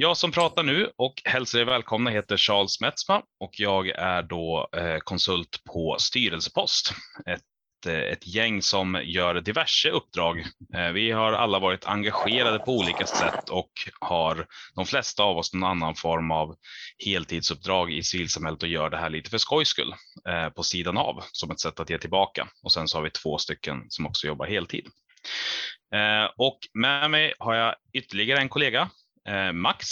Jag som pratar nu och hälsar er välkomna heter Charles Metzma och jag är då eh, konsult på styrelsepost. Ett, eh, ett gäng som gör diverse uppdrag. Eh, vi har alla varit engagerade på olika sätt och har de flesta av oss någon annan form av heltidsuppdrag i civilsamhället och gör det här lite för skojs skull på sidan av som ett sätt att ge tillbaka. Och sen så har vi två stycken som också jobbar heltid. Och med mig har jag ytterligare en kollega Max,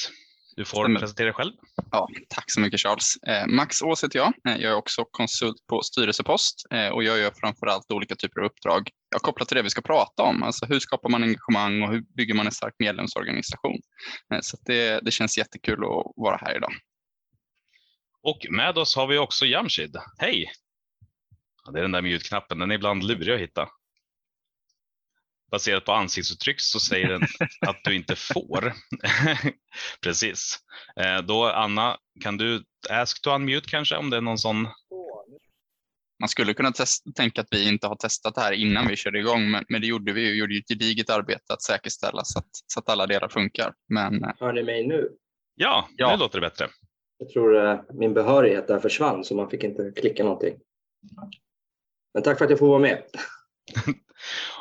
du får Stämmer. presentera dig själv. Ja, tack så mycket Charles. Eh, Max Ås heter jag. Eh, jag är också konsult på styrelsepost och jag gör framförallt olika typer av uppdrag. Jag kopplar till det vi ska prata om, alltså hur skapar man engagemang och hur bygger man en stark medlemsorganisation. Så det, det känns jättekul att vara här idag. Och med oss har vi också Jamshid. Hej! Ja, det är den där mute-knappen, den är ibland lurig att hitta baserat på ansiktsuttryck så säger den att du inte får. Precis. Eh, då Anna, kan du ask to unmute kanske om det är någon sån? Man skulle kunna tänka att vi inte har testat det här innan vi körde igång, men, men det gjorde vi. Vi gjorde ett gediget arbete att säkerställa så att, så att alla delar funkar. Men... Eh, Hör ni mig nu? Ja, ja, nu låter det bättre. Jag tror uh, min behörighet där försvann så man fick inte klicka någonting. Men tack för att jag får vara med.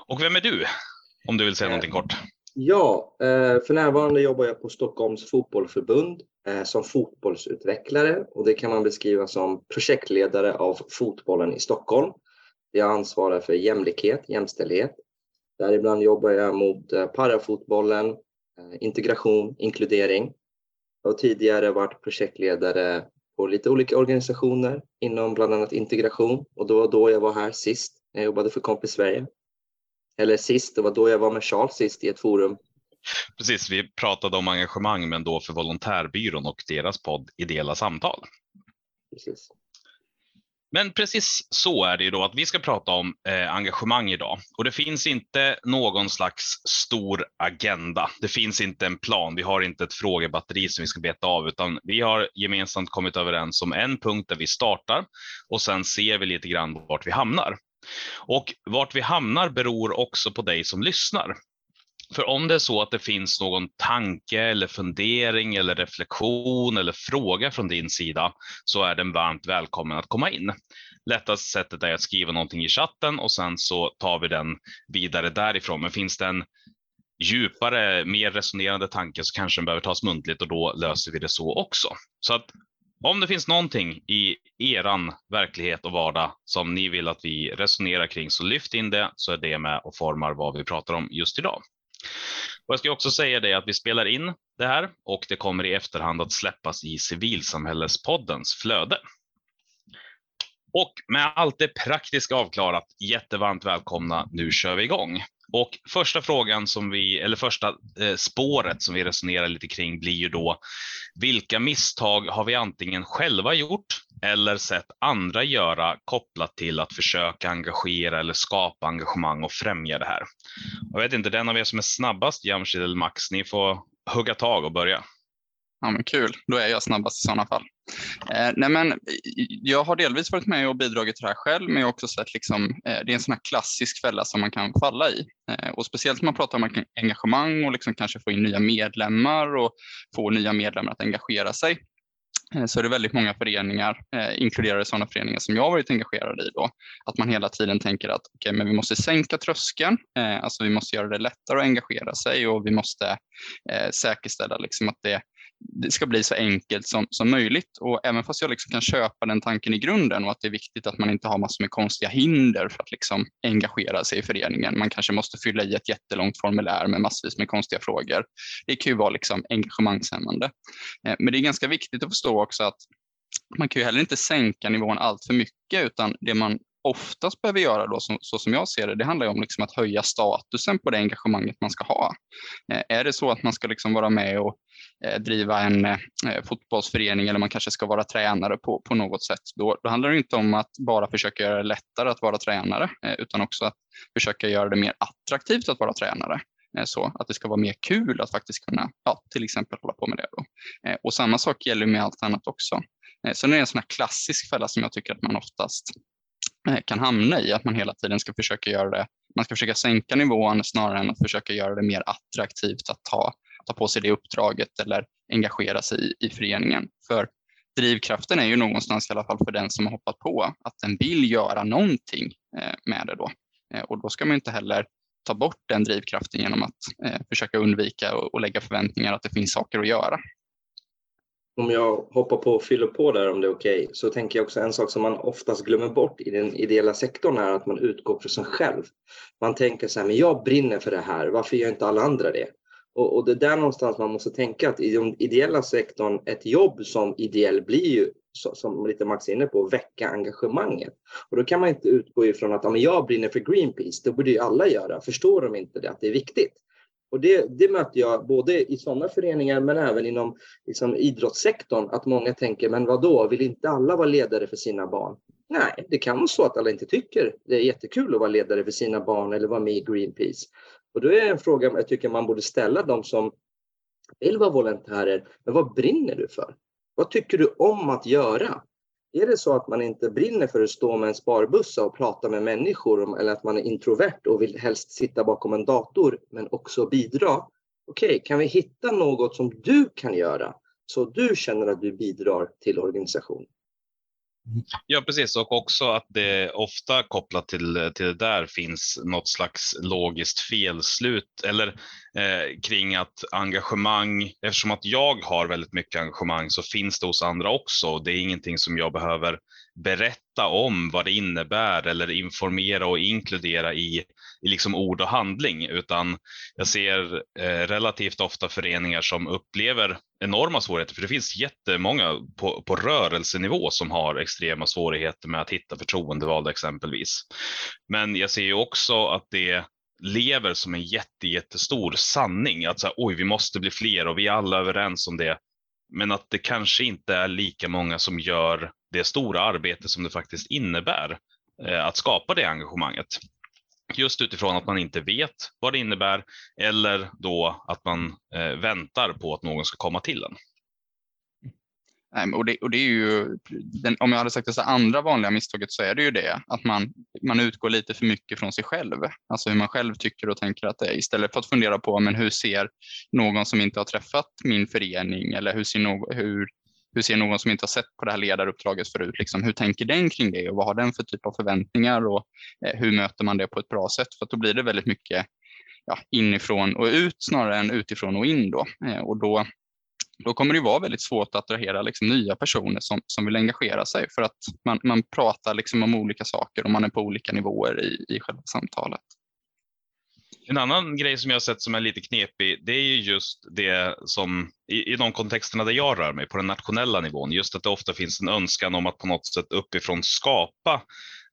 Och vem är du? Om du vill säga någonting kort. Ja, eh, för närvarande jobbar jag på Stockholms fotbollförbund eh, som fotbollsutvecklare och det kan man beskriva som projektledare av fotbollen i Stockholm. Jag ansvarar för jämlikhet, jämställdhet. Däribland jobbar jag mot eh, parafotbollen, integration, inkludering. Jag har tidigare varit projektledare på lite olika organisationer inom bland annat integration och då då jag var här sist. Jag jobbade för Kompis Sverige eller sist, det var då jag var med Charles sist i ett forum. Precis, vi pratade om engagemang men då för Volontärbyrån och deras podd Ideella samtal. Precis. Men precis så är det ju då att vi ska prata om eh, engagemang idag och det finns inte någon slags stor agenda. Det finns inte en plan. Vi har inte ett frågebatteri som vi ska beta av utan vi har gemensamt kommit överens om en punkt där vi startar och sen ser vi lite grann vart vi hamnar. Och vart vi hamnar beror också på dig som lyssnar. För om det är så att det finns någon tanke eller fundering eller reflektion eller fråga från din sida så är den varmt välkommen att komma in. Lättaste sättet är att skriva någonting i chatten och sen så tar vi den vidare därifrån. Men finns det en djupare, mer resonerande tanke så kanske den behöver tas muntligt och då löser vi det så också. Så att om det finns någonting i eran verklighet och vardag som ni vill att vi resonerar kring så lyft in det så är det med och formar vad vi pratar om just idag. Och jag ska också säga det att vi spelar in det här och det kommer i efterhand att släppas i civilsamhällespoddens flöde. Och med allt det praktiska avklarat, jättevarmt välkomna, nu kör vi igång. Och första frågan som vi, eller första eh, spåret som vi resonerar lite kring blir ju då vilka misstag har vi antingen själva gjort eller sett andra göra kopplat till att försöka engagera eller skapa engagemang och främja det här? Jag vet inte, den av er som är snabbast, Jamshid eller Max, ni får hugga tag och börja. Ja, men kul, då är jag snabbast i sådana fall. Eh, nej men, jag har delvis varit med och bidragit till det här själv, men jag har också sett liksom, eh, det är en sån här klassisk fälla som man kan falla i. Eh, och speciellt när man pratar om engagemang och liksom kanske få in nya medlemmar och få nya medlemmar att engagera sig eh, så är det väldigt många föreningar, eh, inkluderade sådana föreningar som jag har varit engagerad i då, att man hela tiden tänker att okay, men vi måste sänka tröskeln, eh, alltså vi måste göra det lättare att engagera sig och vi måste eh, säkerställa liksom att det det ska bli så enkelt som, som möjligt. Och även fast jag liksom kan köpa den tanken i grunden och att det är viktigt att man inte har massor med konstiga hinder för att liksom engagera sig i föreningen. Man kanske måste fylla i ett jättelångt formulär med massvis med konstiga frågor. Det kan ju vara liksom engagemangshämmande. Eh, men det är ganska viktigt att förstå också att man kan ju heller inte sänka nivån allt för mycket utan det man oftast behöver göra då, så, så som jag ser det, det handlar om liksom att höja statusen på det engagemanget man ska ha. Eh, är det så att man ska liksom vara med och eh, driva en eh, fotbollsförening eller man kanske ska vara tränare på, på något sätt, då, då handlar det inte om att bara försöka göra det lättare att vara tränare, eh, utan också att försöka göra det mer attraktivt att vara tränare eh, så att det ska vara mer kul att faktiskt kunna, ja, till exempel hålla på med det. Då. Eh, och samma sak gäller med allt annat också. Eh, sen är det en sån här klassisk fälla som jag tycker att man oftast Eh, kan hamna i, att man hela tiden ska försöka göra det, man ska försöka sänka nivån snarare än att försöka göra det mer attraktivt att ta ta på sig det uppdraget eller engagera sig i, i föreningen. För drivkraften är ju någonstans i alla fall för den som har hoppat på att den vill göra någonting eh, med det då. Eh, och då ska man inte heller ta bort den drivkraften genom att försöka undvika och lägga förväntningar att det finns saker att göra. Om jag hoppar på och fyller på där om det är okej, okay, så tänker jag också en sak som man oftast glömmer bort i den ideella sektorn är att man utgår från sig själv. Man tänker så här, men jag brinner för det här, varför gör inte alla andra det? Och, och det är där någonstans man måste tänka att i den ideella sektorn, ett jobb som ideell blir ju, som lite Max är inne på, väcka engagemanget. Och då kan man inte utgå ifrån att ja, jag brinner för Greenpeace, det borde ju alla göra. Förstår de inte det, att det är viktigt? Och det, det möter jag både i sådana föreningar men även inom liksom, idrottssektorn, att många tänker, men vad då? vill inte alla vara ledare för sina barn? Nej, det kan vara så att alla inte tycker det är jättekul att vara ledare för sina barn eller vara med i Greenpeace. Och då är en fråga jag tycker man borde ställa de som vill vara volontärer. Men vad brinner du för? Vad tycker du om att göra? Är det så att man inte brinner för att stå med en sparbussa och prata med människor eller att man är introvert och vill helst sitta bakom en dator men också bidra? Okej, okay, kan vi hitta något som du kan göra så du känner att du bidrar till organisationen? Ja, precis. Och också att det ofta kopplat till, till det där finns något slags logiskt felslut eller eh, kring att engagemang, eftersom att jag har väldigt mycket engagemang så finns det hos andra också. Det är ingenting som jag behöver berätta om vad det innebär eller informera och inkludera i, i liksom ord och handling, utan jag ser eh, relativt ofta föreningar som upplever enorma svårigheter, för det finns jättemånga på, på rörelsenivå som har extrema svårigheter med att hitta förtroendevalda exempelvis. Men jag ser ju också att det lever som en jätte, jättestor sanning, att så här, oj, vi måste bli fler och vi är alla överens om det. Men att det kanske inte är lika många som gör det stora arbete som det faktiskt innebär eh, att skapa det engagemanget. Just utifrån att man inte vet vad det innebär eller då att man eh, väntar på att någon ska komma till en. Och det, och det är ju, den, om jag hade sagt det så andra vanliga misstaget så är det ju det att man, man utgår lite för mycket från sig själv. Alltså hur man själv tycker och tänker att det är istället för att fundera på men hur ser någon som inte har träffat min förening eller hur ser, någon, hur, hur ser någon som inte har sett på det här ledaruppdraget förut, liksom, hur tänker den kring det och vad har den för typ av förväntningar och eh, hur möter man det på ett bra sätt? För då blir det väldigt mycket ja, inifrån och ut snarare än utifrån och in då. Eh, och då då kommer det vara väldigt svårt att attrahera liksom nya personer som, som vill engagera sig för att man, man pratar liksom om olika saker och man är på olika nivåer i, i själva samtalet. En annan grej som jag har sett som är lite knepig, det är ju just det som i, i de kontexterna där jag rör mig på den nationella nivån, just att det ofta finns en önskan om att på något sätt uppifrån skapa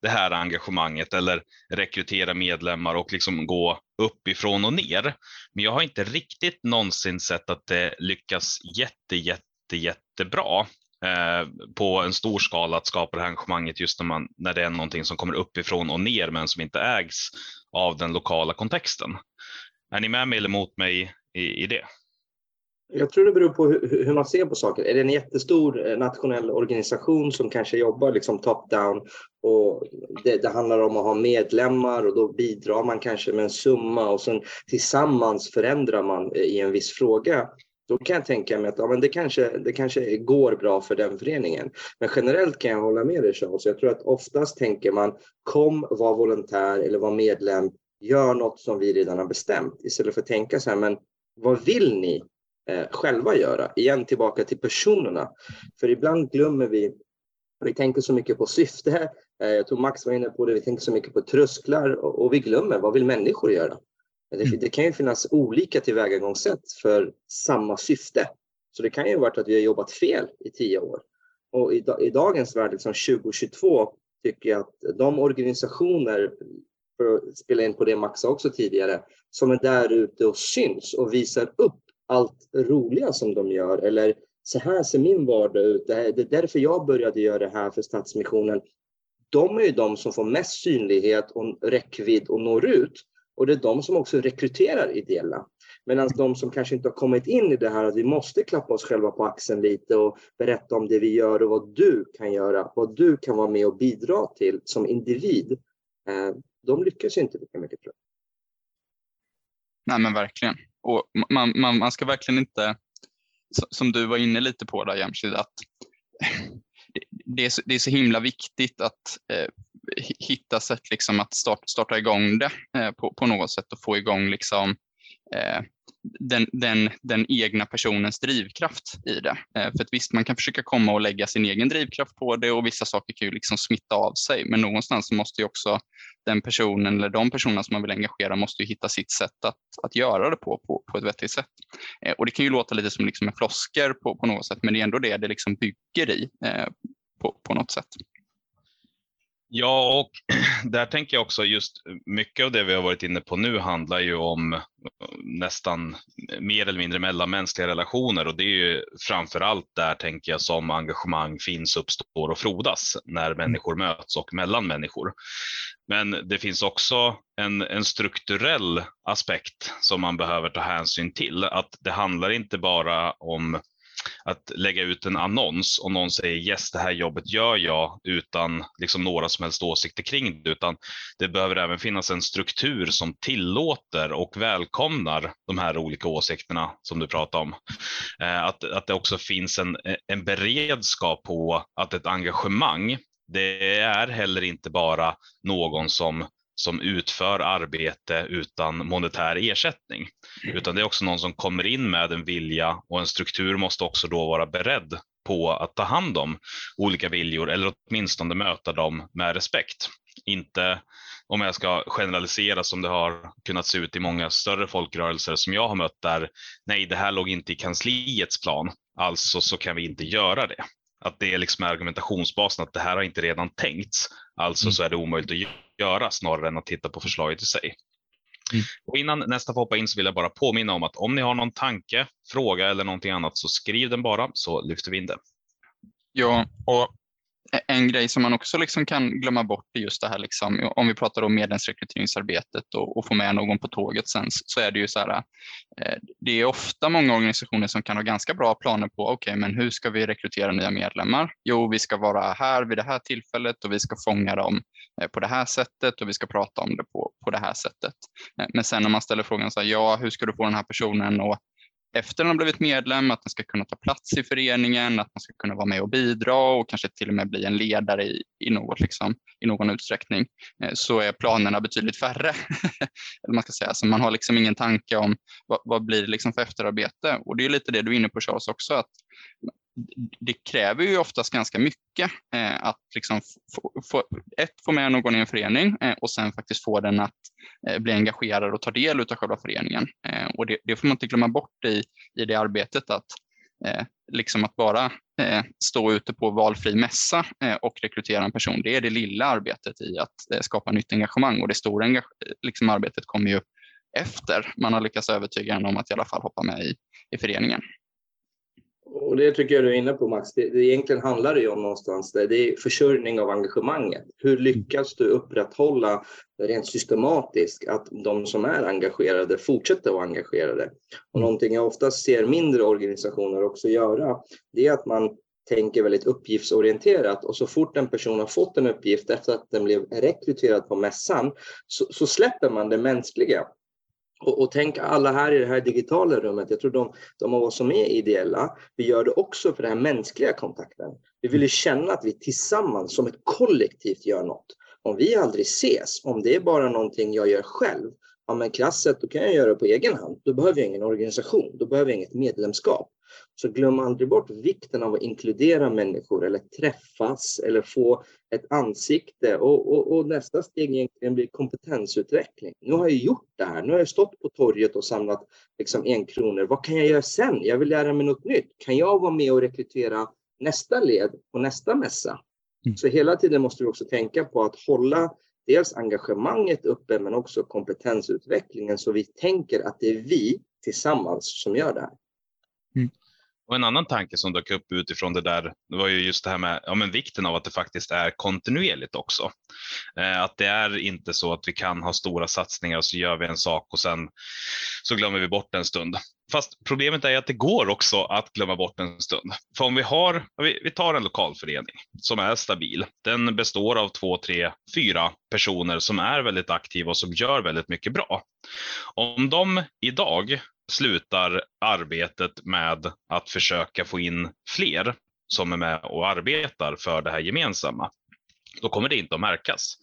det här engagemanget eller rekrytera medlemmar och liksom gå uppifrån och ner. Men jag har inte riktigt någonsin sett att det lyckas jätte, jätte, jättebra eh, på en stor skala att skapa det här engagemanget just när, man, när det är någonting som kommer uppifrån och ner men som inte ägs av den lokala kontexten. Är ni med mig eller mot mig i, i det? Jag tror det beror på hur, man ser på saker. Är det en jättestor eh, nationell organisation som kanske jobbar liksom top-down och det, det, handlar om att ha medlemmar och då bidrar man kanske med en summa och sen tillsammans förändrar man eh, i en viss fråga. Då kan jag tänka mig att ja, men det, kanske, det kanske går bra för den föreningen. Men generellt kan jag hålla med dig Charles. Jag tror att oftast tänker man kom, var volontär eller var medlem, gör något som vi redan har bestämt istället för att tänka så här, men vad vill ni eh, själva göra. Igen tillbaka till personerna. För ibland glömmer vi, vi tänker så mycket på syfte. Eh, jag tror Max var inne på det, vi tänker så mycket på trösklar och, och vi glömmer, vad vill människor göra? Det, mm. det, kan ju finnas olika tillvägagångssätt för samma syfte. Så det kan ju ha varit att vi har jobbat fel i tio år. Och i, i dagens värld, liksom 2022, tycker jag att de organisationer, för att spela in på det Max också tidigare, som är där ute och syns och visar upp allt roliga som de gör eller så här ser min vardag ut. Det är därför jag började göra det här för Stadsmissionen. De är ju de som får mest synlighet och räckvidd och når ut. Och det är de som också rekryterar ideella. Medan de som kanske inte har kommit in i det här att vi måste klappa oss själva på axeln lite och berätta om det vi gör och vad du kan göra, vad du kan vara med och bidra till som individ. Eh, de lyckas inte lika mycket tror jag. Nej men verkligen. och man, man, man ska verkligen inte, som du var inne lite på där Jamshid, att det är, så, det är så himla viktigt att eh, hitta sätt liksom att start, starta igång det eh, på, på något sätt och få igång liksom, eh, den, den, den egna personens drivkraft i det. Eh, för att visst, man kan försöka komma och lägga sin egen drivkraft på det och vissa saker kan ju liksom smitta av sig, men någonstans måste ju också den personen eller de personerna som man vill engagera måste ju hitta sitt sätt att, att göra det på, på, på ett vettigt sätt. Eh, och det kan ju låta lite som liksom en flosker på, på något sätt, men det är ändå det det liksom bygger i eh, på, på något sätt. Ja, och där tänker jag också just mycket av det vi har varit inne på nu handlar ju om nästan mer eller mindre mellanmänskliga relationer och det är ju framför allt där tänker jag som engagemang finns, uppstår och frodas när människor möts och mellan människor. Men det finns också en, en strukturell aspekt som man behöver ta hänsyn till. Att det handlar inte bara om att lägga ut en annons och någon säger yes, det här jobbet gör jag utan liksom några som helst åsikter kring det, utan det behöver även finnas en struktur som tillåter och välkomnar de här olika åsikterna som du pratar om. Eh, att, att det också finns en, en beredskap på att ett engagemang, det är heller inte bara någon som som utför arbete utan monetär ersättning, mm. utan det är också någon som kommer in med en vilja och en struktur måste också då vara beredd på att ta hand om olika viljor eller åtminstone möta dem med respekt. Inte om jag ska generalisera som det har kunnat se ut i många större folkrörelser som jag har mött där, nej, det här låg inte i kansliets plan, alltså så kan vi inte göra det. Att det är liksom argumentationsbasen att det här har inte redan tänkts, alltså mm. så är det omöjligt att göra snarare än att titta på förslaget i sig. Mm. Och innan nästa får hoppa in så vill jag bara påminna om att om ni har någon tanke, fråga eller någonting annat så skriv den bara så lyfter vi in det. Ja, och en grej som man också liksom kan glömma bort är just det här, liksom, om vi pratar om medlemsrekryteringsarbetet och, och få med någon på tåget sen, så är det ju så här, det är ofta många organisationer som kan ha ganska bra planer på, okej, okay, men hur ska vi rekrytera nya medlemmar? Jo, vi ska vara här vid det här tillfället och vi ska fånga dem på det här sättet och vi ska prata om det på, på det här sättet. Men sen när man ställer frågan så här, ja, hur ska du få den här personen att efter att ha blivit medlem, att man ska kunna ta plats i föreningen, att man ska kunna vara med och bidra och kanske till och med bli en ledare i, i, något, liksom, i någon utsträckning, eh, så är planerna betydligt färre. Eller man ska säga. Så man har liksom ingen tanke om vad, vad blir det liksom för efterarbete. Och det är lite det du är inne på Charles också, att det kräver ju oftast ganska mycket eh, att liksom få, få, ett, få med någon i en förening eh, och sen faktiskt få den att eh, bli engagerad och ta del av själva föreningen. Eh, och det, det, får man inte glömma bort i, i det arbetet att eh, liksom att bara eh, stå ute på valfri mässa eh, och rekrytera en person, det är det lilla arbetet i att eh, skapa nytt engagemang och det stora liksom arbetet kommer ju efter man har lyckats övertyga en om att i alla fall hoppa med i, i föreningen. Och det tycker jag du är inne på Max. Det, det egentligen handlar det ju om någonstans det, det är försörjning av engagemanget. Hur lyckas du upprätthålla rent systematiskt att de som är engagerade fortsätter att vara engagerade? Och någonting jag oftast ser mindre organisationer också göra, det är att man tänker väldigt uppgiftsorienterat och så fort en person har fått en uppgift efter att den blev rekryterad på mässan så, så släpper man det mänskliga. Och, och, tänk alla här i det här digitala rummet, jag tror de, de av oss som är ideella, vi gör det också för den här mänskliga kontakten. Vi vill ju känna att vi tillsammans som ett kollektivt gör något. Om vi aldrig ses, om det är bara någonting jag gör själv, ja men krasset, då kan jag göra det på egen hand. Då behöver jag ingen organisation, då behöver jag inget medlemskap. Så glöm aldrig bort vikten av att inkludera människor eller träffas eller få ett ansikte. Och, och, och, nästa steg egentligen blir kompetensutveckling. Nu har jag gjort det här. Nu har jag stått på torget och samlat liksom en kronor. Vad kan jag göra sen? Jag vill lära mig något nytt. Kan jag vara med och rekrytera nästa led och nästa mässa? Mm. Så hela tiden måste vi också tänka på att hålla dels engagemanget uppe men också kompetensutvecklingen så vi tänker att det är vi tillsammans som gör det här. Mm. Och en annan tanke som dök upp utifrån det där det var ju just det här med ja, men vikten av att det faktiskt är kontinuerligt också. Eh, att det är inte så att vi kan ha stora satsningar och så gör vi en sak och sen så glömmer vi bort en stund. Fast problemet är att det går också att glömma bort en stund. För om vi har, vi tar en lokalförening som är stabil. Den består av två, tre, fyra personer som är väldigt aktiva och som gör väldigt mycket bra. Om de idag slutar arbetet med att försöka få in fler som är med och arbetar för det här gemensamma, då kommer det inte att märkas.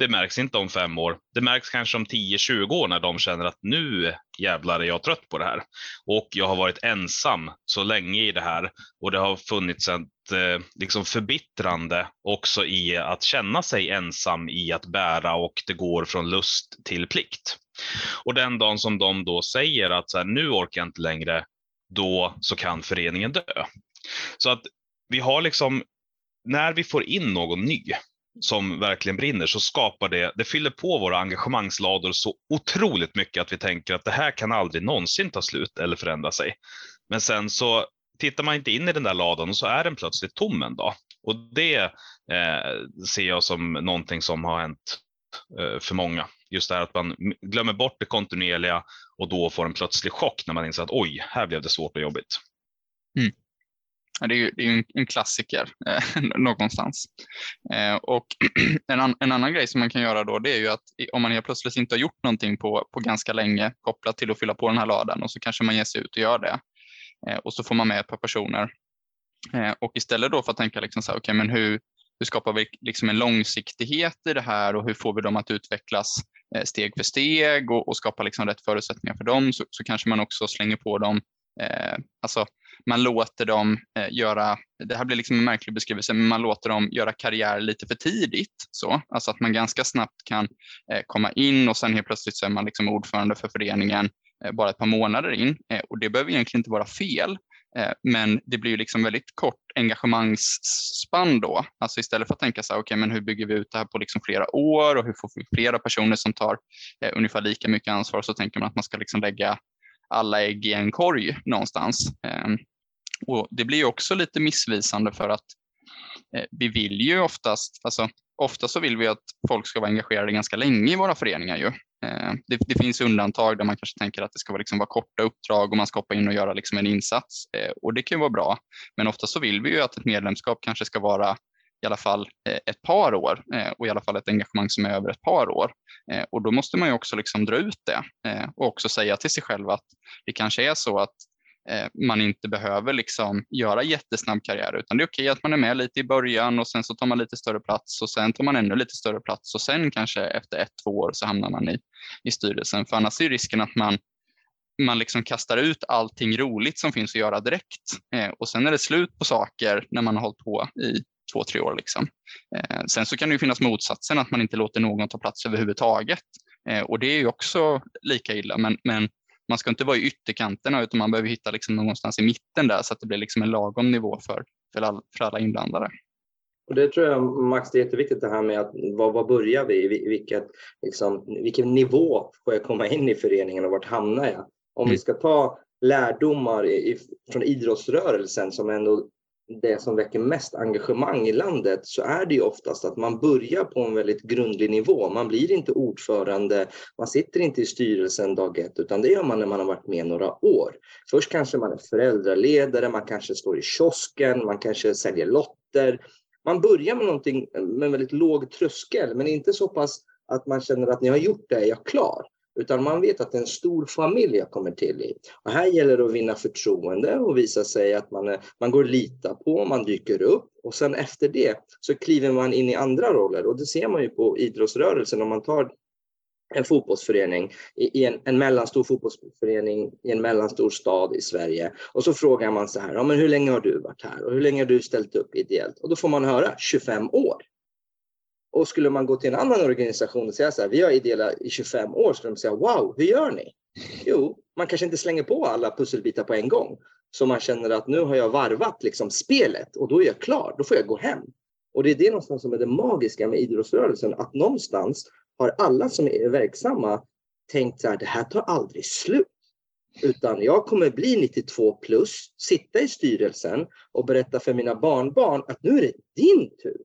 Det märks inte om fem år. Det märks kanske om 10-20 år när de känner att nu jävlar är jag trött på det här. Och jag har varit ensam så länge i det här och det har funnits ett eh, liksom förbittrande också i att känna sig ensam i att bära och det går från lust till plikt. Och den dagen som de då säger att så här, nu orkar jag inte längre, då så kan föreningen dö. Så att vi har liksom, när vi får in någon ny som verkligen brinner så skapar det, det fyller på våra engagemangslador så otroligt mycket att vi tänker att det här kan aldrig någonsin ta slut eller förändra sig. Men sen så tittar man inte in i den där ladan och så är den plötsligt tom en dag. Och det eh, ser jag som någonting som har hänt eh, för många. Just det här att man glömmer bort det kontinuerliga och då får en plötslig chock när man inser att oj, här blev det svårt och jobbigt. Mm. Det är ju, det är en, en, klassiker eh, någonstans. Eh, och en, an, en, annan grej som man kan göra då, det är ju att om man helt plötsligt inte har gjort någonting på, på ganska länge kopplat till att fylla på den här ladan och så kanske man ger sig ut och gör det. Eh, och så får man med ett par personer. Eh, och istället då för att tänka liksom så här, okay, men hur, hur skapar vi liksom en långsiktighet i det här och hur får vi dem att utvecklas eh, steg för steg och, och skapa liksom rätt förutsättningar för dem så, så kanske man också slänger på dem Eh, alltså, man låter dem eh, göra, det här blir liksom en märklig beskrivelse, men man låter dem göra karriär lite för tidigt. Så. Alltså att man ganska snabbt kan eh, komma in och sen helt plötsligt så är man liksom ordförande för föreningen eh, bara ett par månader in. Eh, och det behöver egentligen inte vara fel, eh, men det blir liksom väldigt kort engagemangsspann då. Alltså istället för att tänka så här, okay, men hur bygger vi ut det här på liksom flera år och hur får vi flera personer som tar eh, ungefär lika mycket ansvar, så tänker man att man ska liksom lägga alla ägg i en korg någonstans. Ehm, och det blir också lite missvisande för att eh, vi vill ju oftast, alltså ofta så vill vi att folk ska vara engagerade ganska länge i våra föreningar ju. Ehm, det, det, finns undantag där man kanske tänker att det ska vara, liksom vara korta uppdrag och man ska hoppa in och göra liksom en insats eh, och det kan ju vara bra. Men ofta så vill vi ju att ett medlemskap kanske ska vara i alla fall eh, ett par år eh, och i alla fall ett engagemang som är över ett par år. Eh, och då måste man ju också liksom dra ut det och också säga till sig själv att det kanske är så att man inte behöver liksom göra jättesnabb karriär utan det är okej att man är med lite i början och sen så tar man lite större plats och sen tar man ännu lite större plats och sen kanske efter ett, två år så hamnar man i, i styrelsen. För annars är risken att man man liksom kastar ut allting roligt som finns att göra direkt och sen är det slut på saker när man har hållit på i två, tre år. Liksom. Eh, sen så kan det ju finnas motsatsen, att man inte låter någon ta plats överhuvudtaget. Eh, och det är ju också lika illa, men, men man ska inte vara i ytterkanterna utan man behöver hitta liksom någonstans i mitten där så att det blir liksom en lagom nivå för, för, all, för alla inblandade. Och det tror jag Max, det är jätteviktigt det här med att var, var börjar vi? Vilket, liksom, vilken nivå får jag komma in i föreningen och vart hamnar jag? Om mm. vi ska ta lärdomar i, från idrottsrörelsen som ändå det som väcker mest engagemang i landet så är det ju oftast att man börjar på en väldigt grundlig nivå. Man blir inte ordförande, man sitter inte i styrelsen dag ett, utan det gör man när man har varit med några år. Först kanske man är föräldraledare, man kanske står i kiosken, man kanske säljer lotter. Man börjar med någonting med en väldigt låg tröskel, men inte så pass att man känner att ni har gjort det, är jag klar. Utan man vet att det är en stor familj jag kommer till i. Och här gäller det att vinna förtroende och visa sig att man, är, man går att lita på, man dyker upp och sen efter det så kliver man in i andra roller och det ser man ju på idrottsrörelsen om man tar en fotbollsförening i en, en mellanstor fotbollsförening i en mellanstor stad i Sverige. Och så frågar man så här, ja, men hur länge har du varit här och hur länge har du ställt upp ideellt? Och då får man höra 25 år. Och skulle man gå till en annan organisation och säga så här, vi har ideella i 25 år, skulle de säga wow, hur gör ni? Jo, man kanske inte slänger på alla pusselbitar på en gång. Så man känner att nu har jag varvat liksom spelet och då är jag klar, då får jag gå hem. Och det är det någonstans som är det magiska med idrottsrörelsen, att någonstans har alla som är verksamma tänkt så här, det här tar aldrig slut. Utan jag kommer bli 92 plus, sitta i styrelsen och berätta för mina barnbarn att nu är det din tur.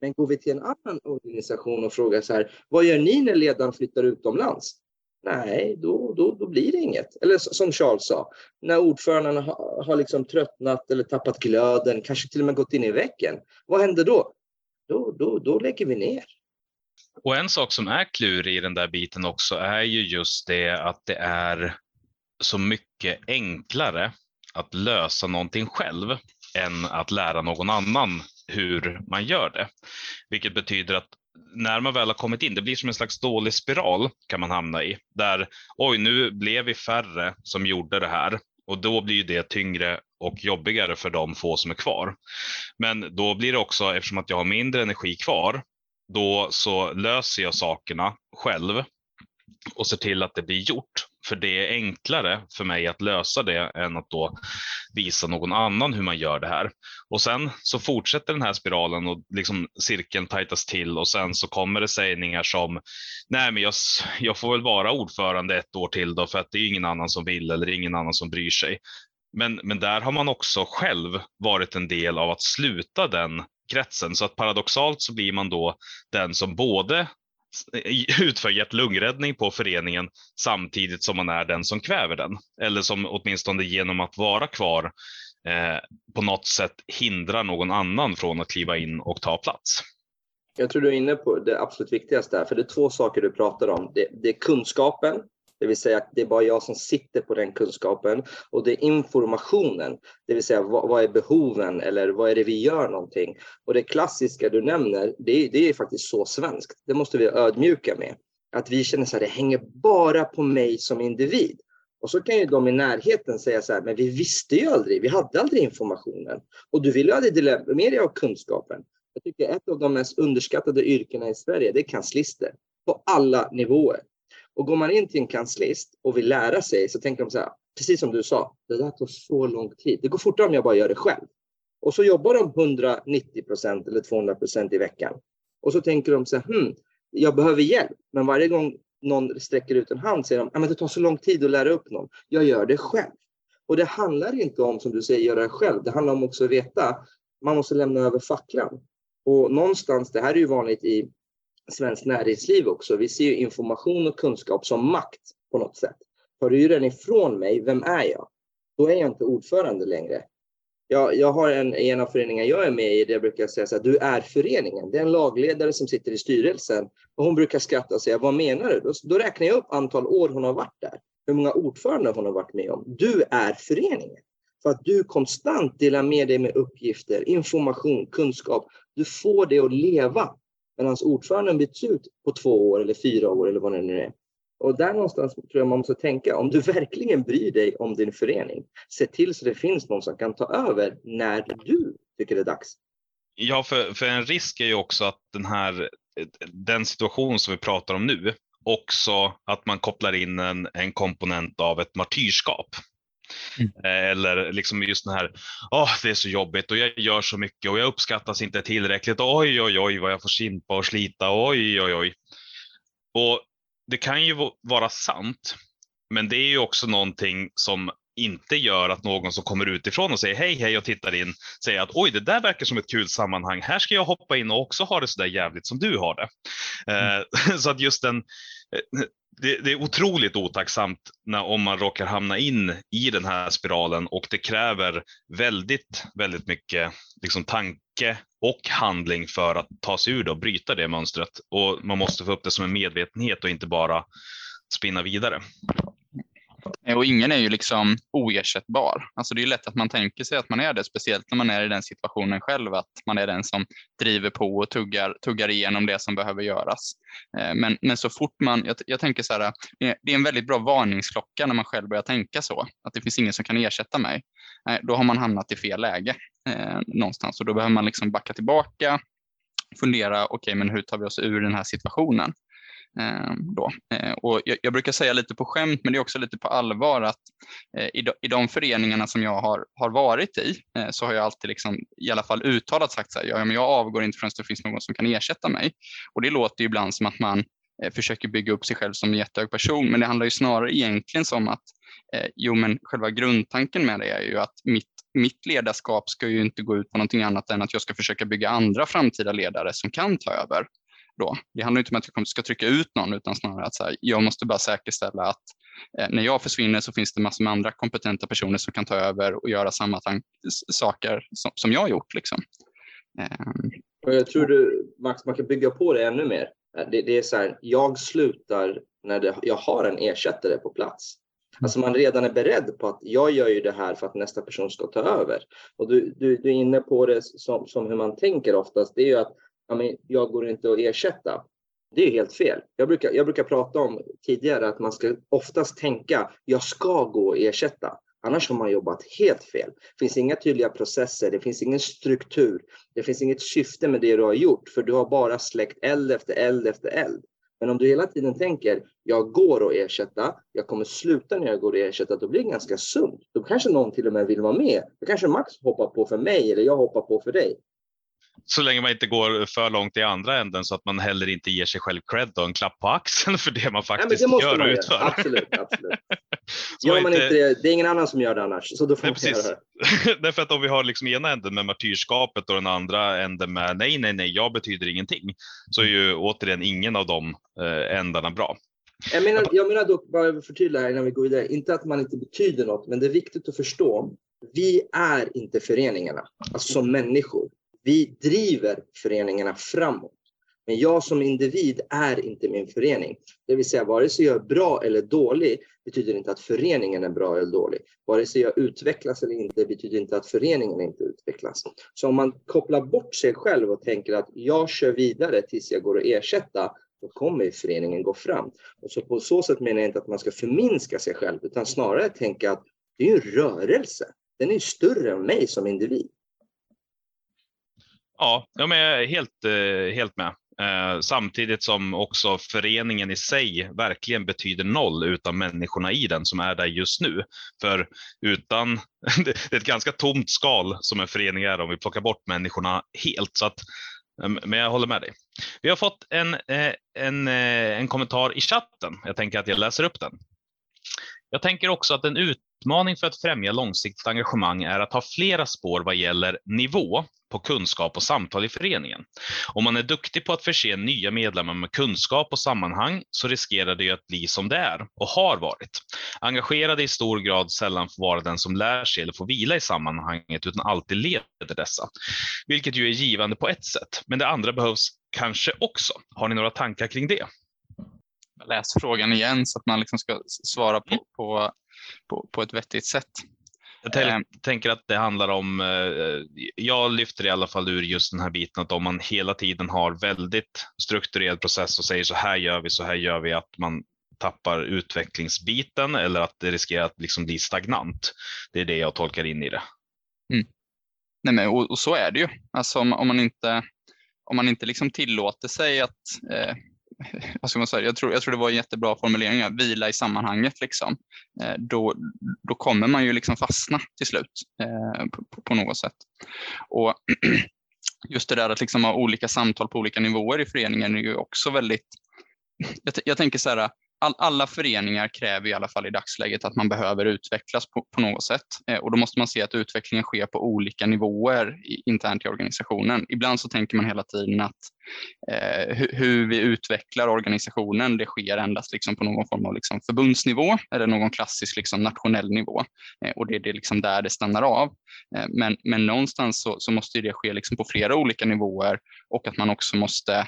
Men går vi till en annan organisation och frågar så här, vad gör ni när ledaren flyttar utomlands? nej, då, då, då blir det inget. Eller som Charles sa, när ordföranden har, har liksom tröttnat eller tappat glöden, kanske till och med gått in i väggen. Vad händer då? Då, då, då lägger vi ner. Och en sak som är klurig i den där biten också är ju just det att det är så mycket enklare att lösa någonting själv än att lära någon annan hur man gör det. Vilket betyder att när man väl har kommit in, det blir som en slags dålig spiral kan man hamna i. Där, oj, nu blev vi färre som gjorde det här och då blir det tyngre och jobbigare för de få som är kvar. Men då blir det också, eftersom att jag har mindre energi kvar, då så löser jag sakerna själv och ser till att det blir gjort. För det är enklare för mig att lösa det än att då visa någon annan hur man gör det här. Och sen så fortsätter den här spiralen och liksom cirkeln tajtas till och sen så kommer det sägningar som nej men jag, jag får väl vara ordförande ett år till då för att det är ingen annan som vill eller ingen annan som bryr sig. Men, men där har man också själv varit en del av att sluta den kretsen. Så att paradoxalt så blir man då den som både utför hjärt-lungräddning på föreningen samtidigt som man är den som kväver den. Eller som åtminstone genom att vara kvar eh, på något sätt hindrar någon annan från att kliva in och ta plats. Jag tror du är inne på det absolut viktigaste här, för det är två saker du pratar om. Det, det är kunskapen det vill säga att det är bara jag som sitter på den kunskapen och det är informationen, det vill säga vad, vad är behoven eller vad är det vi gör någonting? Och det klassiska du nämner, det, det är faktiskt så svenskt. Det måste vi ödmjuka med. Att vi känner så här, det hänger bara på mig som individ. Och så kan ju de i närheten säga så här, men vi visste ju aldrig, vi hade aldrig informationen. Och du vill ju aldrig dela med dig av kunskapen. Jag tycker ett av de mest underskattade yrkena i Sverige, det är kanslister. På alla nivåer. Och går man in till en kanslist och vill lära sig så tänker de så här, precis som du sa, det där tar så lång tid. Det går fortare om jag bara gör det själv. Och så jobbar de 190 procent eller 200 procent i veckan. Och så tänker de så här, hmm, jag behöver hjälp. Men varje gång någon sträcker ut en hand säger de, men det tar så lång tid att lära upp någon. Jag gör det själv. Och det handlar inte om, som du säger, göra det själv. Det handlar om också att veta, man måste lämna över facklan. Och någonstans, det här är ju vanligt i svenskt näringsliv också. Vi ser ju information och kunskap som makt på något sätt. Tar du den ifrån mig, vem är jag? Då är jag inte ordförande längre. Jag, jag har en, en av föreningarna jag är med i, där jag brukar säga så här, du är föreningen. Det är en lagledare som sitter i styrelsen och hon brukar skratta och säga, vad menar du? Då, då räknar jag upp antal år hon har varit där, hur många ordförande hon har varit med om. Du är föreningen. För att du konstant delar med dig med uppgifter, information, kunskap. Du får det att leva Medan ordföranden byts ut på två år eller fyra år eller vad det nu är. Och där någonstans tror jag man måste tänka, om du verkligen bryr dig om din förening, se till så det finns någon som kan ta över när du tycker det är dags. Ja, för, för en risk är ju också att den här, den situation som vi pratar om nu, också att man kopplar in en, en komponent av ett martyrskap. Mm. Eh, eller liksom just den här, åh, oh, det är så jobbigt och jag gör så mycket och jag uppskattas inte tillräckligt. Oj, oj, oj, vad jag får simpa och slita. Oj, oj, oj. Och det kan ju vara sant, men det är ju också någonting som inte gör att någon som kommer utifrån och säger hej, hej och tittar in säger att oj, det där verkar som ett kul sammanhang. Här ska jag hoppa in och också ha det så där jävligt som du har det. Mm. Eh, så att just den, Eh, det, det, är otroligt otacksamt när, om man råkar hamna in i den här spiralen och det kräver väldigt, väldigt mycket liksom, tanke och handling för att ta sig ur det och bryta det mönstret. Och man måste få upp det som en medvetenhet och inte bara spinna vidare. Eh, och ingen är ju liksom oersättbar. Alltså det är lätt att man tänker sig att man är det, speciellt när man är i den situationen själv, att man är den som driver på och tuggar, tuggar igenom det som behöver göras. Eh, men, men så fort man, jag, jag tänker så här, det är en väldigt bra varningsklocka när man själv börjar tänka så, att det finns ingen som kan ersätta mig. Eh, då har man hamnat i fel läge eh, någonstans och då behöver man liksom backa tillbaka, fundera, okej, okay, men hur tar vi oss ur den här situationen? Eh, då. Eh, och jag, jag, brukar säga lite på skämt, men det är också lite på allvar att eh, i, de, i de föreningarna som jag har, har varit i eh, så har jag alltid liksom, i alla fall uttalat sagt så här, ja, men jag avgår inte förrän det finns någon som kan ersätta mig. Och det låter ju ibland som att man eh, försöker bygga upp sig själv som en jättehög person, men det handlar ju snarare egentligen som att eh, jo, men själva grundtanken med det är ju att mitt, mitt ledarskap ska ju inte gå ut på någonting annat än att jag ska försöka bygga andra framtida ledare som kan ta över då. Det handlar inte om att jag ska trycka ut någon utan snarare att så här, jag måste bara säkerställa att eh, när jag försvinner så finns det massor med andra kompetenta personer som kan ta över och göra samma saker som, som jag har gjort. Liksom. Eh. Jag tror du, Max, man kan bygga på det ännu mer. Eh, det, det är så här, jag slutar när det, jag har en ersättare på plats. Alltså man redan är beredd på att jag gör ju det här för att nästa person ska ta över. Och du, du, du är inne på det som, som hur man tänker oftast. Det är ju att ja, men jag går inte att ersätta. Det är helt fel. Jag brukar, jag brukar prata om tidigare att man ska oftast tänka jag ska gå att ersätta. Annars har man jobbat helt fel. Det finns inga tydliga processer, det finns ingen struktur, det finns inget syfte med det du har gjort, för du har bara släckt eld efter eld efter eld. Men om du hela tiden tänker, jag går att ersätta, jag kommer sluta när jag går att ersätta, då blir det ganska sunt. Då kanske någon till och med vill vara med. Då kanske Max hoppar på för mig eller jag hoppar på för dig. Så länge man inte går för långt i andra änden så att man heller inte ger sig själv cred och en klapp på axeln för det man faktiskt ja, det gör och utför. Absolut, absolut. gör man inte det, det är ingen annan som gör det annars, så då får nej, precis. Därför att om vi har liksom ena änden med martyrskapet och den andra änden med nej, nej, nej, jag betyder ingenting, så är ju återigen ingen av de eh, ändarna bra. Jag menar, jag menar dock, bara förtydliga innan vi går vidare, inte att man inte betyder något, men det är viktigt att förstå. Vi är inte föreningarna, alltså som människor. Vi driver föreningarna framåt. Men jag som individ är inte min förening. Det vill säga, vare sig jag är bra eller dålig betyder inte att föreningen är bra eller dålig. Vare sig jag utvecklas eller inte betyder inte att föreningen inte utvecklas. Så om man kopplar bort sig själv och tänker att jag kör vidare tills jag går att ersätta, då kommer föreningen gå fram. Och så på så sätt menar jag inte att man ska förminska sig själv, utan snarare tänka att det är en rörelse. Den är större än mig som individ. Ja, jag är helt, eh, helt med. Eh, samtidigt som också föreningen i sig verkligen betyder noll utan människorna i den som är där just nu. För utan, det är ett ganska tomt skal som en förening är om vi plockar bort människorna helt. Så att, eh, men jag håller med dig. Vi har fått en, en, en kommentar i chatten. Jag tänker att jag läser upp den. Jag tänker också att en utmaning för att främja långsiktigt engagemang är att ha flera spår vad gäller nivå på kunskap och samtal i föreningen. Om man är duktig på att förse nya medlemmar med kunskap och sammanhang så riskerar det att bli som det är och har varit. Engagerade i stor grad sällan får vara den som lär sig eller får vila i sammanhanget utan alltid leder dessa. Vilket ju är givande på ett sätt, men det andra behövs kanske också. Har ni några tankar kring det? Läs frågan igen så att man liksom ska svara på, på, på, på ett vettigt sätt. Jag ehm. tänker att det handlar om, eh, jag lyfter i alla fall ur just den här biten att om man hela tiden har väldigt strukturerad process och säger så här gör vi, så här gör vi, att man tappar utvecklingsbiten eller att det riskerar att liksom bli stagnant. Det är det jag tolkar in i det. Mm. Nej, men, och, och, så är det ju. Alltså om, om man inte, om man inte liksom tillåter sig att eh, vad ska man säga, jag tror, jag tror det var en jättebra formulering, vila i sammanhanget. Liksom. Eh, då, då kommer man ju liksom fastna till slut eh, på, på, något sätt. Och just det där att liksom ha olika samtal på olika nivåer i föreningen är ju också väldigt, jag, jag tänker så här, all, alla föreningar kräver i alla fall i dagsläget att man behöver utvecklas på, på något sätt. Eh, och då måste man se att utvecklingen sker på olika nivåer i, internt i organisationen. Ibland så tänker man hela tiden att eh, hur, hur, vi utvecklar organisationen, det sker endast liksom på någon form av liksom förbundsnivå eller någon klassisk liksom nationell nivå. Eh, och det är liksom där det stannar av. Eh, men, men någonstans så, så måste det ske liksom på flera olika nivåer och att man också måste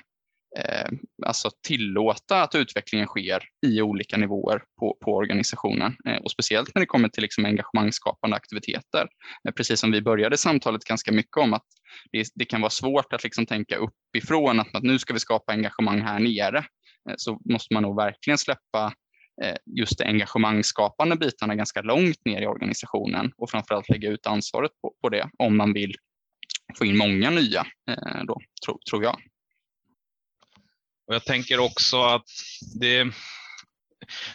eh, alltså tillåta att utvecklingen sker i olika nivåer på, på organisationen. Eh, och speciellt när det kommer till liksom engagemangsskapande aktiviteter. Eh, precis som vi började samtalet ganska mycket om att det, det kan vara svårt att liksom tänka uppifrån att, att nu ska vi skapa engagemang här nere. Eh, så måste man nog verkligen släppa eh, just de engagemangsskapande bitarna ganska långt ner i organisationen och framförallt lägga ut ansvaret på, på det om man vill få in många nya, eh, då, tro, tror jag. Och jag tänker också att det,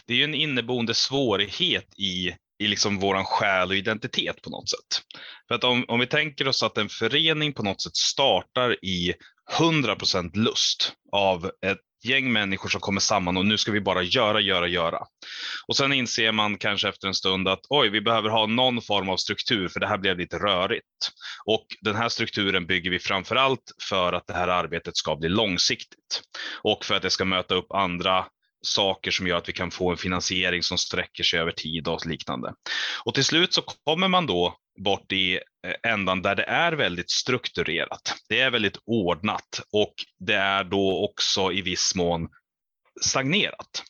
det är ju en inneboende svårighet i, i liksom våran själ och identitet på något sätt. För att om, om vi tänker oss att en förening på något sätt startar i 100% lust av ett gäng människor som kommer samman och nu ska vi bara göra, göra, göra. Och sen inser man kanske efter en stund att oj, vi behöver ha någon form av struktur för det här blev lite rörigt. Och den här strukturen bygger vi framför allt för att det här arbetet ska bli långsiktigt och för att det ska möta upp andra saker som gör att vi kan få en finansiering som sträcker sig över tid och liknande. Och till slut så kommer man då bort i eh, ändan där det är väldigt strukturerat. Det är väldigt ordnat och det är då också i viss mån stagnerat.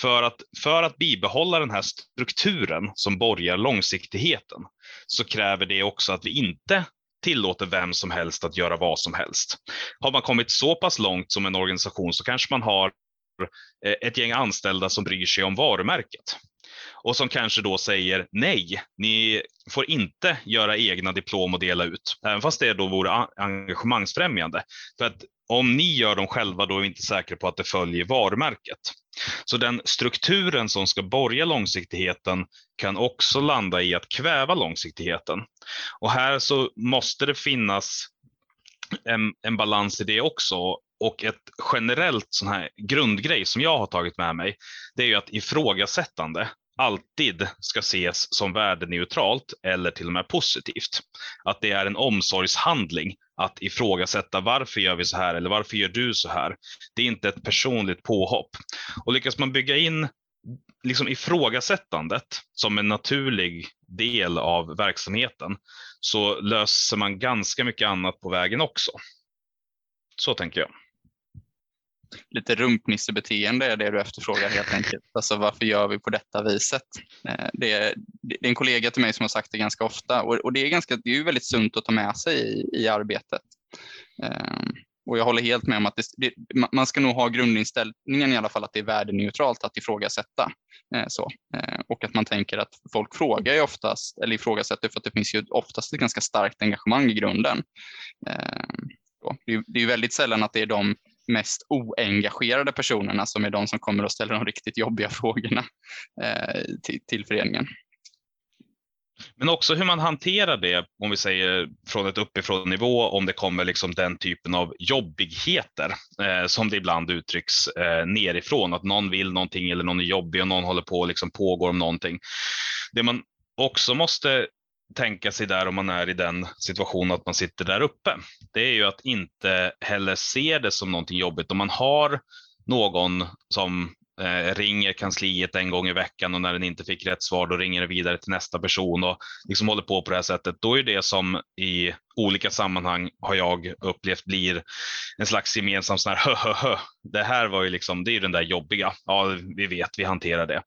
För att, för att bibehålla den här strukturen som borgar långsiktigheten så kräver det också att vi inte tillåter vem som helst att göra vad som helst. Har man kommit så pass långt som en organisation så kanske man har eh, ett gäng anställda som bryr sig om varumärket och som kanske då säger nej, ni får inte göra egna diplom och dela ut, även fast det då vore engagemangsfrämjande. För att om ni gör dem själva, då är vi inte säkra på att det följer varumärket. Så den strukturen som ska borga långsiktigheten kan också landa i att kväva långsiktigheten. Och här så måste det finnas en, en balans i det också. Och ett generellt sån här grundgrej som jag har tagit med mig, det är ju att ifrågasättande alltid ska ses som värdeneutralt eller till och med positivt. Att det är en omsorgshandling att ifrågasätta varför gör vi så här eller varför gör du så här? Det är inte ett personligt påhopp. Och lyckas man bygga in liksom ifrågasättandet som en naturlig del av verksamheten så löser man ganska mycket annat på vägen också. Så tänker jag lite rumpnissebeteende är det du efterfrågar helt enkelt. Alltså varför gör vi på detta viset? Eh, det är, det är en kollega till mig som har sagt det ganska ofta och, och det är ganska, det är ju väldigt sunt att ta med sig i, i arbetet. Um, och jag håller helt med om att det, det, man ska nog ha grundinställningen i alla fall att det är värdeneutralt att ifrågasätta. Eh, så. Eh, och att man tänker att folk frågar ju oftast, eller ifrågasätter för att det finns ju oftast ett ganska starkt engagemang i grunden. Eh, det, det är ju väldigt sällan att det är de mest oengagerade personerna som är de som kommer att ställa de riktigt jobbiga frågorna eh, till, till föreningen. Men också hur man hanterar det, om vi säger från ett uppifrån nivå, om det kommer liksom den typen av jobbigheter eh, som det ibland uttrycks eh, nerifrån, att någon vill någonting eller någon är jobbig och någon håller på och liksom pågår om någonting. Det man också måste tänka sig där om man är i den situationen att man sitter där uppe. Det är ju att inte heller se det som någonting jobbigt. Om man har någon som eh, ringer kansliet en gång i veckan och när den inte fick rätt svar då ringer det vidare till nästa person och liksom håller på på det här sättet. Då är det som i olika sammanhang har jag upplevt blir en slags gemensam sån här hö, hö, hö. Det här var ju liksom, det är ju den där jobbiga. Ja, vi vet, vi hanterar det.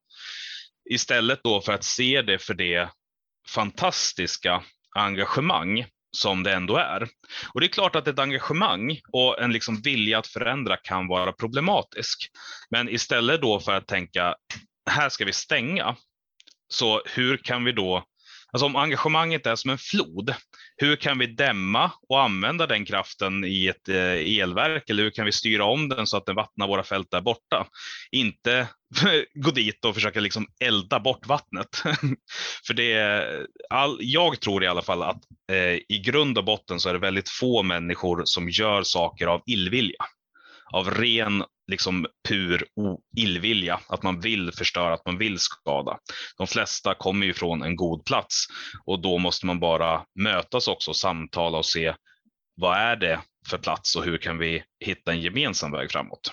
Istället då för att se det för det fantastiska engagemang som det ändå är. Och det är klart att ett engagemang och en liksom vilja att förändra kan vara problematisk. Men istället då för att tänka, här ska vi stänga, så hur kan vi då Alltså om engagemanget är som en flod, hur kan vi dämma och använda den kraften i ett eh, elverk eller hur kan vi styra om den så att den vattnar våra fält där borta? Inte gå dit och försöka liksom elda bort vattnet. För det är all, jag tror i alla fall att eh, i grund och botten så är det väldigt få människor som gör saker av illvilja av ren liksom pur illvilja, att man vill förstöra, att man vill skada. De flesta kommer ju från en god plats och då måste man bara mötas också, samtala och se vad är det för plats och hur kan vi hitta en gemensam väg framåt?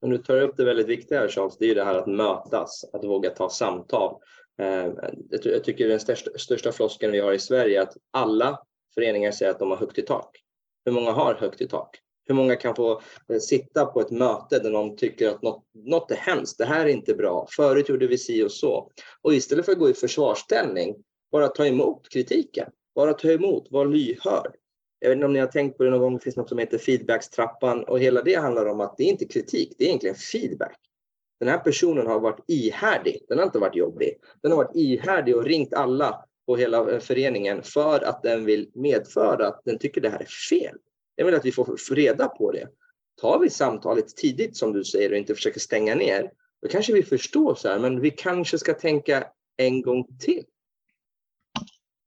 Men du tar upp det väldigt viktiga här Charles, det är ju det här att mötas, att våga ta samtal. Eh, jag tycker den största, största floskeln vi har i Sverige är att alla föreningar säger att de har högt i tak. Hur många har högt i tak? Hur många kan få eh, sitta på ett möte där någon tycker att något, något är hemskt, det här är inte bra, förut gjorde vi si och så. Och istället för att gå i försvarsställning, bara ta emot kritiken. Bara ta emot, var lyhörd. Jag vet inte om ni har tänkt på det någon gång, det finns något som heter feedbackstrappan och hela det handlar om att det är inte kritik, det är egentligen feedback. Den här personen har varit ihärdig, den har inte varit jobbig. Den har varit ihärdig och ringt alla på hela eh, föreningen för att den vill medföra att den tycker det här är fel. Jag vill att vi får reda på det. Tar vi samtalet tidigt som du säger och inte försöker stänga ner, då kanske vi förstår så här, men vi kanske ska tänka en gång till.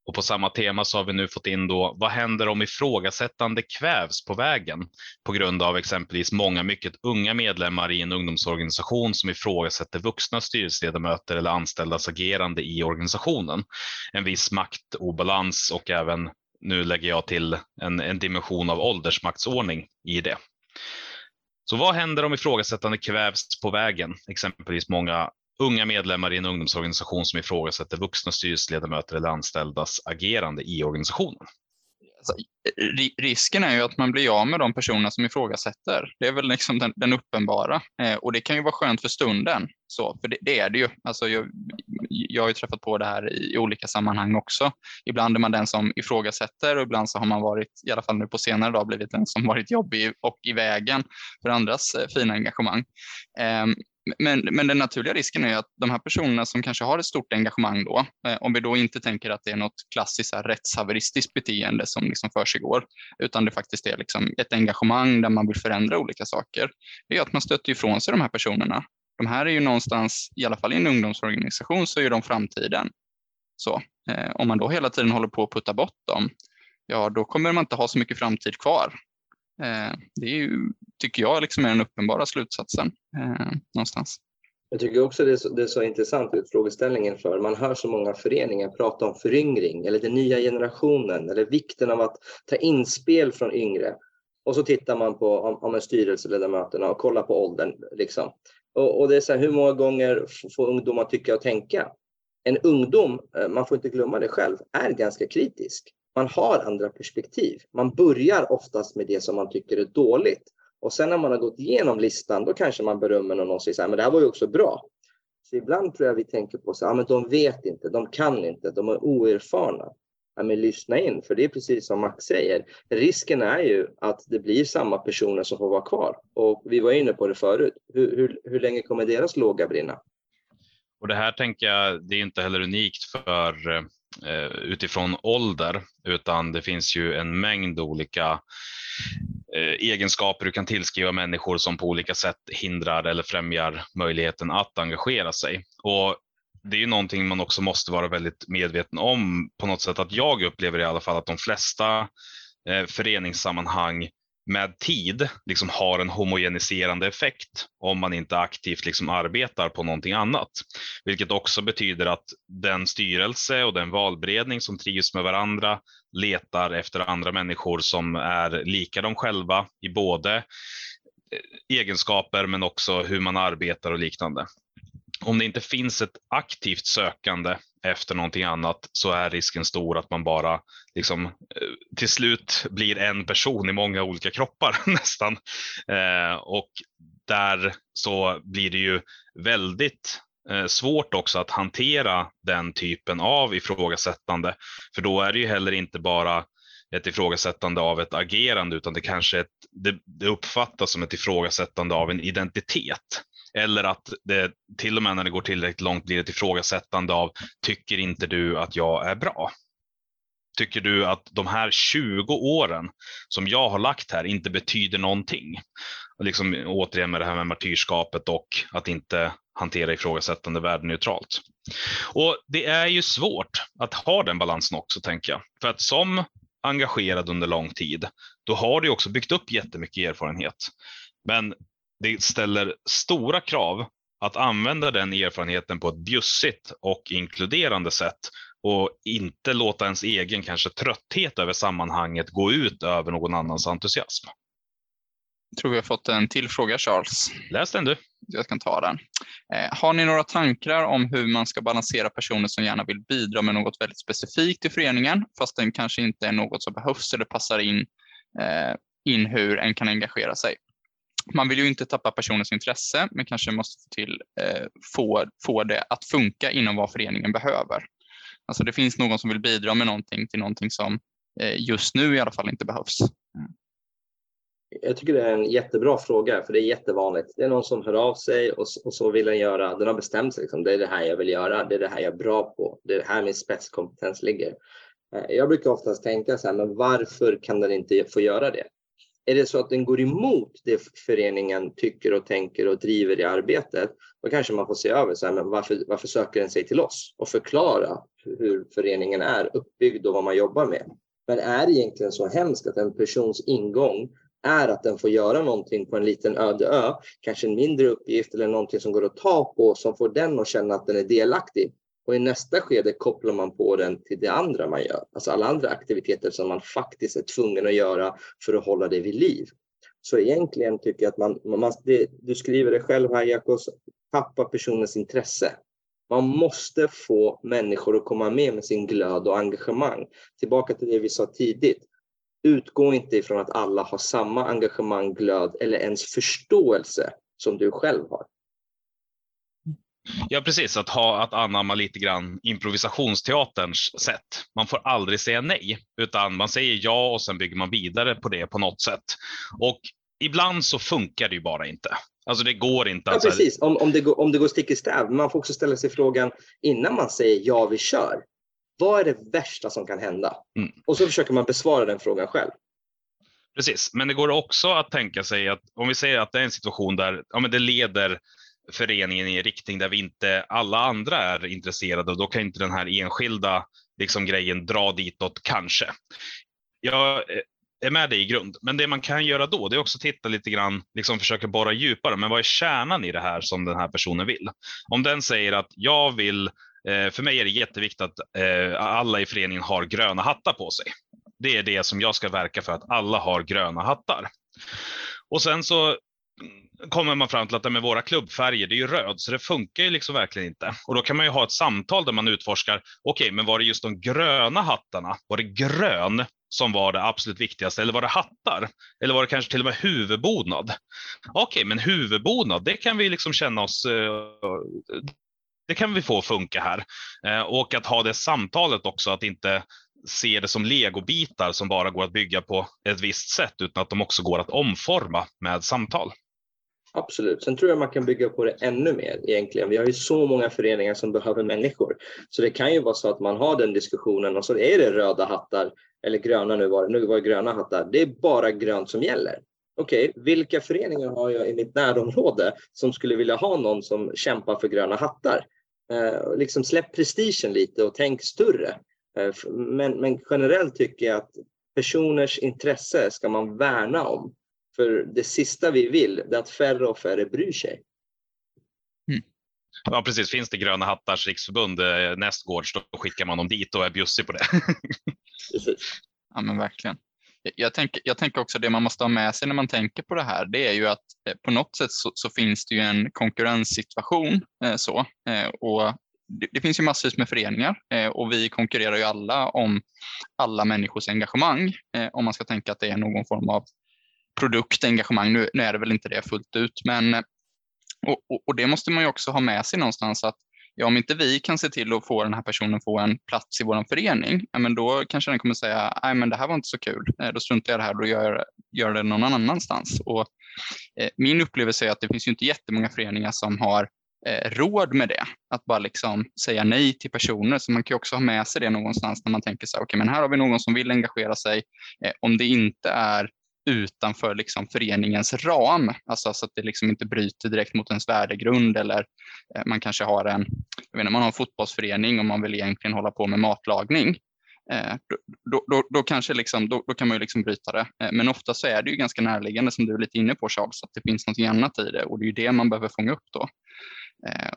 Och på samma tema så har vi nu fått in då, vad händer om ifrågasättande kvävs på vägen på grund av exempelvis många mycket unga medlemmar i en ungdomsorganisation som ifrågasätter vuxna styrelseledamöter eller anställdas agerande i organisationen. En viss maktobalans och även, nu lägger jag till en, en dimension av åldersmaktsordning i det. Så vad händer om ifrågasättande kvävs på vägen? Exempelvis många unga medlemmar i en ungdomsorganisation som ifrågasätter vuxna styrelseledamöter eller anställdas agerande i organisationen. Alltså, risken är ju att man blir av med de personerna som ifrågasätter. Det är väl liksom den, den uppenbara eh, och det kan ju vara skönt för stunden. Så, för det, det är det ju. Alltså, jag, jag har ju träffat på det här i, i, olika sammanhang också. Ibland är man den som ifrågasätter och ibland så har man varit, i alla fall nu på senare dag, blivit den som varit jobbig och i vägen för andras eh, fina engagemang. Eh, men, men den naturliga risken är att de här personerna som kanske har ett stort engagemang då, eh, om vi då inte tänker att det är något klassiskt rättshaveristiskt beteende som liksom försiggår, utan det faktiskt är liksom ett engagemang där man vill förändra olika saker, det är att man stöter ifrån sig de här personerna. De här är ju någonstans, i alla fall i en ungdomsorganisation, så är de framtiden. Så eh, om man då hela tiden håller på att putta bort dem, ja då kommer man inte ha så mycket framtid kvar. Eh, det är ju, tycker jag liksom är den uppenbara slutsatsen eh, någonstans. Jag tycker också det är, så, det är så intressant ut frågeställningen för man hör så många föreningar prata om föryngring eller den nya generationen eller vikten av att ta inspel från yngre. Och så tittar man på om, om styrelseledamöterna och kollar på åldern. Liksom. Och, och, det är så här, hur många gånger får ungdomar tycka och tänka? En ungdom, eh, man får inte glömma det själv, är ganska kritisk man har andra perspektiv. Man börjar oftast med det som man tycker är dåligt. Och sen när man har gått igenom listan, då kanske man berömmer någon och säger så här, men det här var ju också bra. Så ibland tror jag vi tänker på så här, men de vet inte, de kan inte, de är oerfarna. Ja, men lyssna in, för det är precis som Max säger. Risken är ju att det blir samma personer som får vara kvar. Och vi var inne på det förut. Hur, hur, hur länge kommer deras låga brinna? Och det här tänker jag, det är inte heller unikt för eh, Eh, utifrån ålder, utan det finns ju en mängd olika eh, egenskaper du kan tillskriva människor som på olika sätt hindrar eller främjar möjligheten att engagera sig. Och det är ju någonting man också måste vara väldigt medveten om på något sätt att jag upplever i alla fall att de flesta eh, föreningssammanhang med tid liksom har en homogeniserande effekt om man inte aktivt liksom arbetar på någonting annat. Vilket också betyder att den styrelse och den valberedning som trivs med varandra letar efter andra människor som är lika dem själva i både eh, egenskaper men också hur man arbetar och liknande. Om det inte finns ett aktivt sökande efter någonting annat så är risken stor att man bara liksom, eh, till slut blir en person i många olika kroppar nästan. Eh, och där så blir det ju väldigt eh, svårt också att hantera den typen av ifrågasättande. För då är det ju heller inte bara ett ifrågasättande av ett agerande utan det kanske ett, det, det uppfattas som ett ifrågasättande av en identitet. Eller att det till och med när det går tillräckligt långt blir ett ifrågasättande av tycker inte du att jag är bra? Tycker du att de här 20 åren som jag har lagt här inte betyder någonting? liksom, återigen med det här med martyrskapet och att inte hantera ifrågasättande värdeneutralt. Och det är ju svårt att ha den balansen också, tänker jag. För att som engagerad under lång tid, då har du också byggt upp jättemycket erfarenhet. Men det ställer stora krav att använda den erfarenheten på ett bjussigt och inkluderande sätt och inte låta ens egen kanske trötthet över sammanhanget gå ut över någon annans entusiasm. Jag tror vi har fått en till fråga Charles. Läs den du. Jag kan ta den. Eh, har ni några tankar om hur man ska balansera personer som gärna vill bidra med något väldigt specifikt i föreningen, fast den kanske inte är något som behövs eller passar in, eh, in hur en kan engagera sig? Man vill ju inte tappa personens intresse, men kanske måste få, till, eh, få, få det att funka inom vad föreningen behöver. Alltså det finns någon som vill bidra med någonting till någonting som eh, just nu i alla fall inte behövs. Jag tycker det är en jättebra fråga, för det är jättevanligt. Det är någon som hör av sig och, och så vill den göra, den har bestämt sig, liksom, det är det här jag vill göra, det är det här jag är bra på, det är här min spetskompetens ligger. Eh, jag brukar oftast tänka så här, men varför kan den inte få göra det? Är det så att den går emot det föreningen tycker och tänker och driver i arbetet, då kanske man får se över så här, men varför, varför söker den sig till oss och förklara hur föreningen är uppbyggd och vad man jobbar med. Men är det egentligen så hemskt att en persons ingång är att den får göra någonting på en liten öde ö, kanske en mindre uppgift eller någonting som går att ta på som får den att känna att den är delaktig. Och i nästa skede kopplar man på den till det andra man gör, alltså alla andra aktiviteter som man faktiskt är tvungen att göra för att hålla det vid liv. Så egentligen tycker jag att man, man det, du skriver det själv här Jakobs, tappa personens intresse. Man måste få människor att komma med med sin glöd och engagemang. Tillbaka till det vi sa tidigt. Utgå inte ifrån att alla har samma engagemang, glöd eller ens förståelse som du själv har. Ja, precis. Att, ha, att anamma lite grann improvisationsteaterns sätt. Man får aldrig säga nej, utan man säger ja och sen bygger man vidare på det på något sätt. Och ibland så funkar det ju bara inte. Alltså det går inte. Ja, precis. Om, om, det går, om det går stick i stäv. Man får också ställa sig frågan innan man säger ja, vi kör. Vad är det värsta som kan hända? Mm. Och så försöker man besvara den frågan själv. Precis, men det går också att tänka sig att om vi säger att det är en situation där ja, men det leder föreningen i en riktning där vi inte alla andra är intresserade och då kan inte den här enskilda liksom, grejen dra ditåt kanske. Jag eh, är med dig i grund, men det man kan göra då det är också titta lite grann, liksom försöka borra djupare. Men vad är kärnan i det här som den här personen vill? Om den säger att jag vill eh, för mig är det jätteviktigt att eh, alla i föreningen har gröna hattar på sig. Det är det som jag ska verka för, att alla har gröna hattar. Och sen så kommer man fram till att med våra klubbfärger, det är ju röd, så det funkar ju liksom verkligen inte. Och då kan man ju ha ett samtal där man utforskar, okej, okay, men var det just de gröna hattarna? Var det grön som var det absolut viktigaste, eller var det hattar? Eller var det kanske till och med huvudbonad? Okej, okay, men huvudbonad, det kan vi liksom känna oss, eh, det kan vi få funka här. Eh, och att ha det samtalet också, att inte se det som legobitar som bara går att bygga på ett visst sätt, utan att de också går att omforma med samtal. Absolut. Sen tror jag man kan bygga på det ännu mer egentligen. Vi har ju så många föreningar som behöver människor. Så det kan ju vara så att man har den diskussionen och så är det röda hattar eller gröna nu var det, nu var det gröna hattar. Det är bara grönt som gäller okej, okay, vilka föreningar har jag i mitt närområde som skulle vilja ha någon som kämpar för gröna hattar? Eh, liksom släpp prestigen lite och tänk större. Eh, men, men generellt tycker jag att personers intresse ska man värna om. För det sista vi vill är att färre och färre bryr sig. Mm. Ja precis, finns det Gröna Hattars riksförbund eh, nästgårds då skickar man dem dit och är bjussig på det. precis. Ja men verkligen. Jag tänker, jag tänker också det man måste ha med sig när man tänker på det här, det är ju att eh, på något sätt så, så finns det ju en konkurrenssituation. Eh, så, och det, finns ju massvis med föreningar och vi konkurrerar ju alla om alla människors engagemang. Om man ska tänka att det är någon form av produktengagemang. Nu, nu är det väl inte det fullt ut, men och, och, och, det måste man ju också ha med sig någonstans att ja, om inte vi kan se till att få den här personen få en plats i vår förening, ja, men då kanske den kommer säga, nej men det här var inte så kul, eh, då struntar jag i det här, då gör, gör det någon annanstans. Och, eh, min upplevelse är att det finns ju inte jättemånga föreningar som har eh, råd med det, att bara liksom säga nej till personer. Så man kan också ha med sig det någonstans när man tänker så här, okej, okay, men här har vi någon som vill engagera sig. Eh, om det inte är utanför liksom föreningens ram, alltså så att det liksom inte bryter direkt mot ens värdegrund eller eh, man kanske har en, jag vet inte, man har en fotbollsförening och man vill egentligen hålla på med matlagning. Eh, då, då, då, kanske liksom, då, då, kan man ju liksom bryta det. Eh, men ofta så är det ju ganska närliggande som du är lite inne på Charles, att det finns något annat i det och det är ju det man behöver fånga upp då.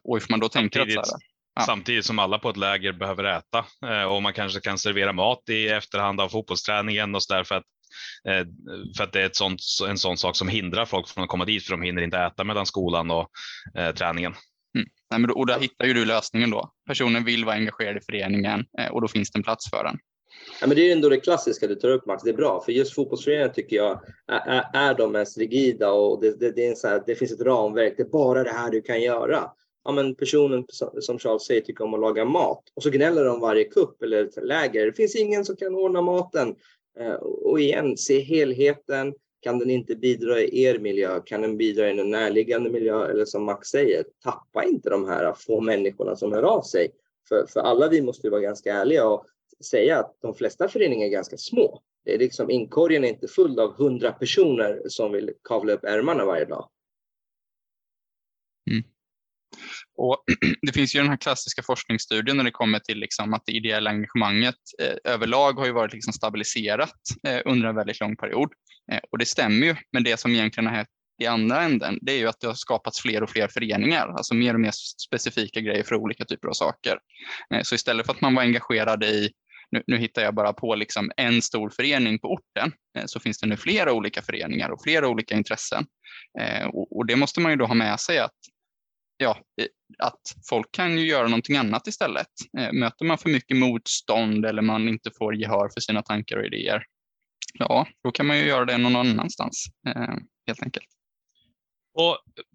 Och if man då tänker att så här, Ja. Samtidigt som alla på ett läger behöver äta och man kanske kan servera mat i efterhand av fotbollsträningen och så där för att för att det är ett sånt, en sån sak som hindrar folk från att komma dit för de hinner inte äta mellan skolan och eh, träningen. Mm. Nej, men då, och där hittar ju du lösningen då. Personen vill vara engagerad i föreningen eh, och då finns det en plats för den. Ja, men det är ändå det klassiska du tar upp Max, det är bra. För just fotbollsföreningar tycker jag är, är de mest rigida och det, det, det, är så här, det finns ett ramverk, det är bara det här du kan göra. Ja, men personen som Charles säger tycker om att laga mat och så gnäller de varje kupp eller läger. Det finns ingen som kan ordna maten. Eh, och igen, se helheten. Kan den inte bidra i er miljö? Kan den bidra i en närliggande miljö? Eller som Max säger, tappa inte de här få människorna som hör av sig. För, för alla vi måste vara ganska ärliga och säga att de flesta föreningar är ganska små. Det är liksom, inkorgen är inte full av hundra personer som vill kavla upp ärmarna varje dag. Mm. Och det finns ju den här klassiska forskningsstudien när det kommer till liksom att det ideella engagemanget eh, överlag har ju varit liksom stabiliserat eh, under en väldigt lång period. Eh, och det stämmer ju, men det som egentligen har hänt i andra änden, det är ju att det har skapats fler och fler föreningar, alltså mer och mer specifika grejer för olika typer av saker. Eh, så istället för att man var engagerad i nu, nu, hittar jag bara på liksom en stor förening på orten, eh, så finns det nu flera olika föreningar och flera olika intressen. Eh, och, och, det måste man ju då ha med sig att ja, att folk kan ju göra någonting annat istället. Eh, möter man för mycket motstånd eller man inte får gehör för sina tankar och idéer, ja, då kan man ju göra det någon annanstans eh, helt enkelt. Och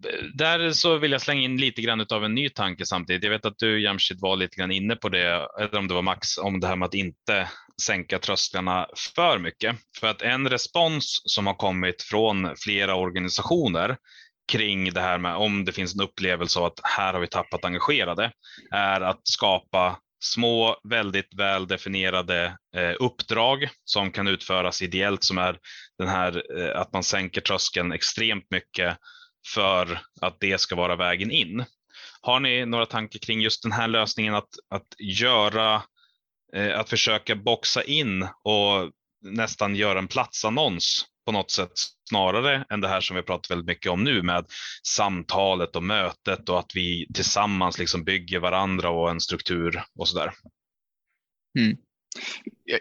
eh, där så vill jag slänga in lite grann av en ny tanke samtidigt. Jag vet att du Jamshid var lite grann inne på det, eller om det var Max, om det här med att inte sänka trösklarna för mycket. För att en respons som har kommit från flera organisationer kring det här med om det finns en upplevelse av att här har vi tappat engagerade, är att skapa små, väldigt väl definierade eh, uppdrag som kan utföras ideellt som är den här eh, att man sänker tröskeln extremt mycket för att det ska vara vägen in. Har ni några tankar kring just den här lösningen att, att göra, eh, att försöka boxa in och nästan göra en platsannons på något sätt snarare än det här som vi pratat väldigt mycket om nu med samtalet och mötet och att vi tillsammans liksom bygger varandra och en struktur och sådär. Mm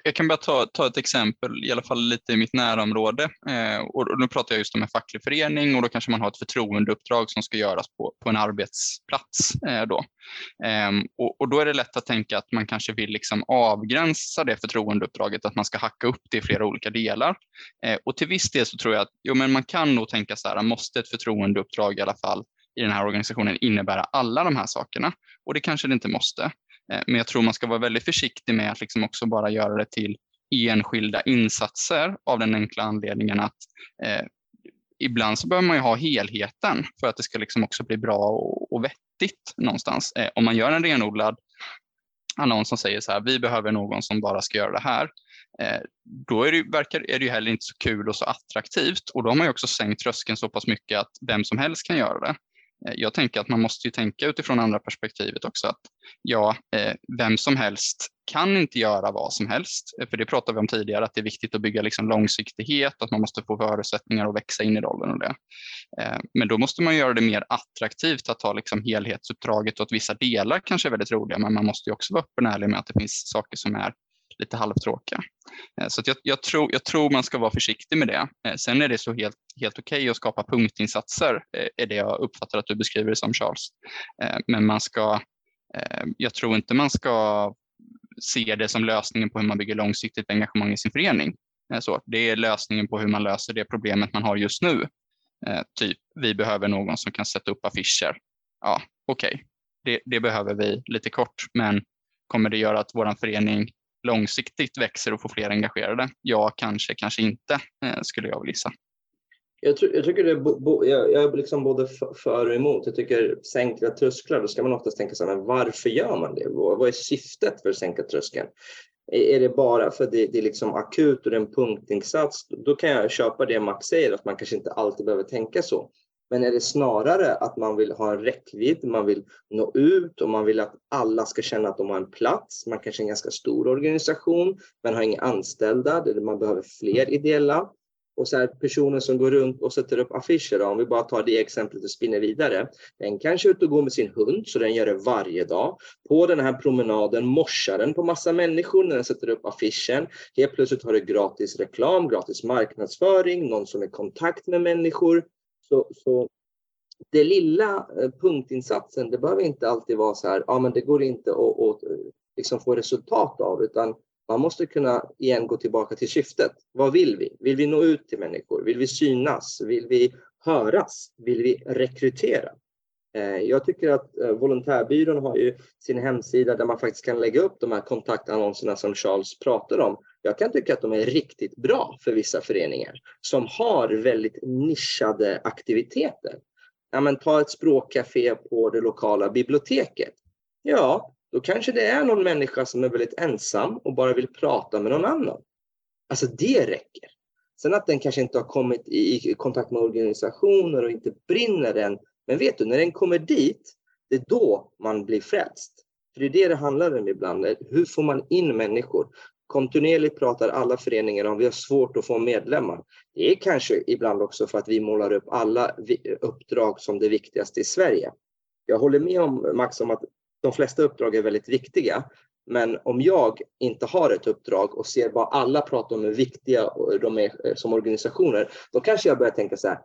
jag kan bara ta, ta ett exempel, i alla fall lite i mitt närområde. Eh, och nu pratar jag just om en facklig förening och då kanske man har ett förtroendeuppdrag som ska göras på, på en arbetsplats. Eh, då. Eh, och, och, då är det lätt att tänka att man kanske vill liksom avgränsa det förtroendeuppdraget, att man ska hacka upp det i flera olika delar. Eh, och till viss del så tror jag att jo, men man kan nog tänka så här, måste ett förtroendeuppdrag i alla fall i den här organisationen innebära alla de här sakerna? Och det kanske det inte måste. Eh, men jag tror man ska vara väldigt försiktig med att liksom också bara göra det till enskilda insatser av den enkla anledningen att eh, ibland så behöver man ju ha helheten för att det ska liksom också bli bra och, och vettigt någonstans. Eh, om man gör en renodlad annons som säger så här, vi behöver någon som bara ska göra det här, eh, då är det, verkar, är det ju heller inte så kul och så attraktivt och då har man ju också sänkt tröskeln så pass mycket att vem som helst kan göra det. Eh, jag tänker att man måste ju tänka utifrån andra perspektivet också att ja, eh, vem som helst kan inte göra vad som helst. Eh, för det pratade vi om tidigare, att det är viktigt att bygga liksom långsiktighet, att man måste få förutsättningar att växa in i rollen och det. Men då måste man göra det mer attraktivt att ta liksom helhetsuppdraget och att vissa delar kanske är väldigt roliga, men man måste ju också vara öppen och ärlig med att det finns saker som är lite halvtråkiga. Eh, så jag, jag, tror, jag tror man ska vara försiktig med det. Eh, sen är det så helt, helt okej okay att skapa punktinsatser, eh, är det jag uppfattar att du beskriver det som Charles. Men man ska, jag tror inte man ska se det som lösningen på hur man bygger långsiktigt engagemang i sin förening. Så det är lösningen på hur man löser det problemet man har just nu. Typ, vi behöver någon som kan sätta upp affischer. Ja, okej, okay. det, det behöver vi lite kort, men kommer det göra att vår förening långsiktigt växer och får fler engagerade? Ja, kanske, kanske inte, eh, skulle jag vilja gissa. Jag, tror, jag tycker det är, bo, jag, jag är liksom både för och emot. Jag tycker sänkta trösklar, då ska man oftast tänka så här, men varför gör man det? Vad är syftet för att sänka tröskeln? Är det bara för att det, det är liksom akut och det är en punktinsats, då kan jag köpa det Max säger, att man kanske inte alltid behöver tänka så. Men är det snarare att man vill ha en räckvidd, man vill nå ut och man vill att alla ska känna att de har en plats. Man kanske är en ganska stor organisation, men har inga anställda, man behöver fler ideella. Och så här, personer som går runt och sätter upp affischer, om vi bara tar det exemplet och spinner vidare. Den kanske är ute och går med sin hund, så den gör det varje dag. På den här promenaden morsar den på massa människor när den sätter upp affischen. Helt plötsligt har du gratis reklam, gratis marknadsföring, någon som är i kontakt med människor. Så, så det lilla eh, punktinsatsen, det behöver inte alltid vara så här, ja men det går inte att, att eh, liksom få resultat av, utan man måste kunna igen gå tillbaka till syftet. Vad vill vi? Vill vi nå ut till människor? Vill vi synas? Vill vi höras? Vill vi rekrytera? Eh, jag tycker att eh, Volontärbyrån har ju sin hemsida där man faktiskt kan lägga upp de här kontaktannonserna som Charles pratar om. Jag kan tycka att de är riktigt bra för vissa föreningar som har väldigt nischade aktiviteter. Ja, men ta ett språkcafé på det lokala biblioteket. Ja, då kanske det är någon människa som är väldigt ensam och bara vill prata med någon annan. Alltså det räcker. Sen att den kanske inte har kommit i kontakt med organisationer och inte brinner än. Men vet du, när den kommer dit, det är då man blir frälst. För det är det det handlar om ibland. Hur får man in människor? Kontinuerligt pratar alla föreningar om att vi har svårt att få medlemmar. Det är kanske ibland också för att vi målar upp alla uppdrag som det viktigaste i Sverige. Jag håller med om Max om att de flesta uppdrag är väldigt viktiga. Men om jag inte har ett uppdrag och ser vad alla pratar om hur viktiga de är som organisationer, då kanske jag börjar tänka så här,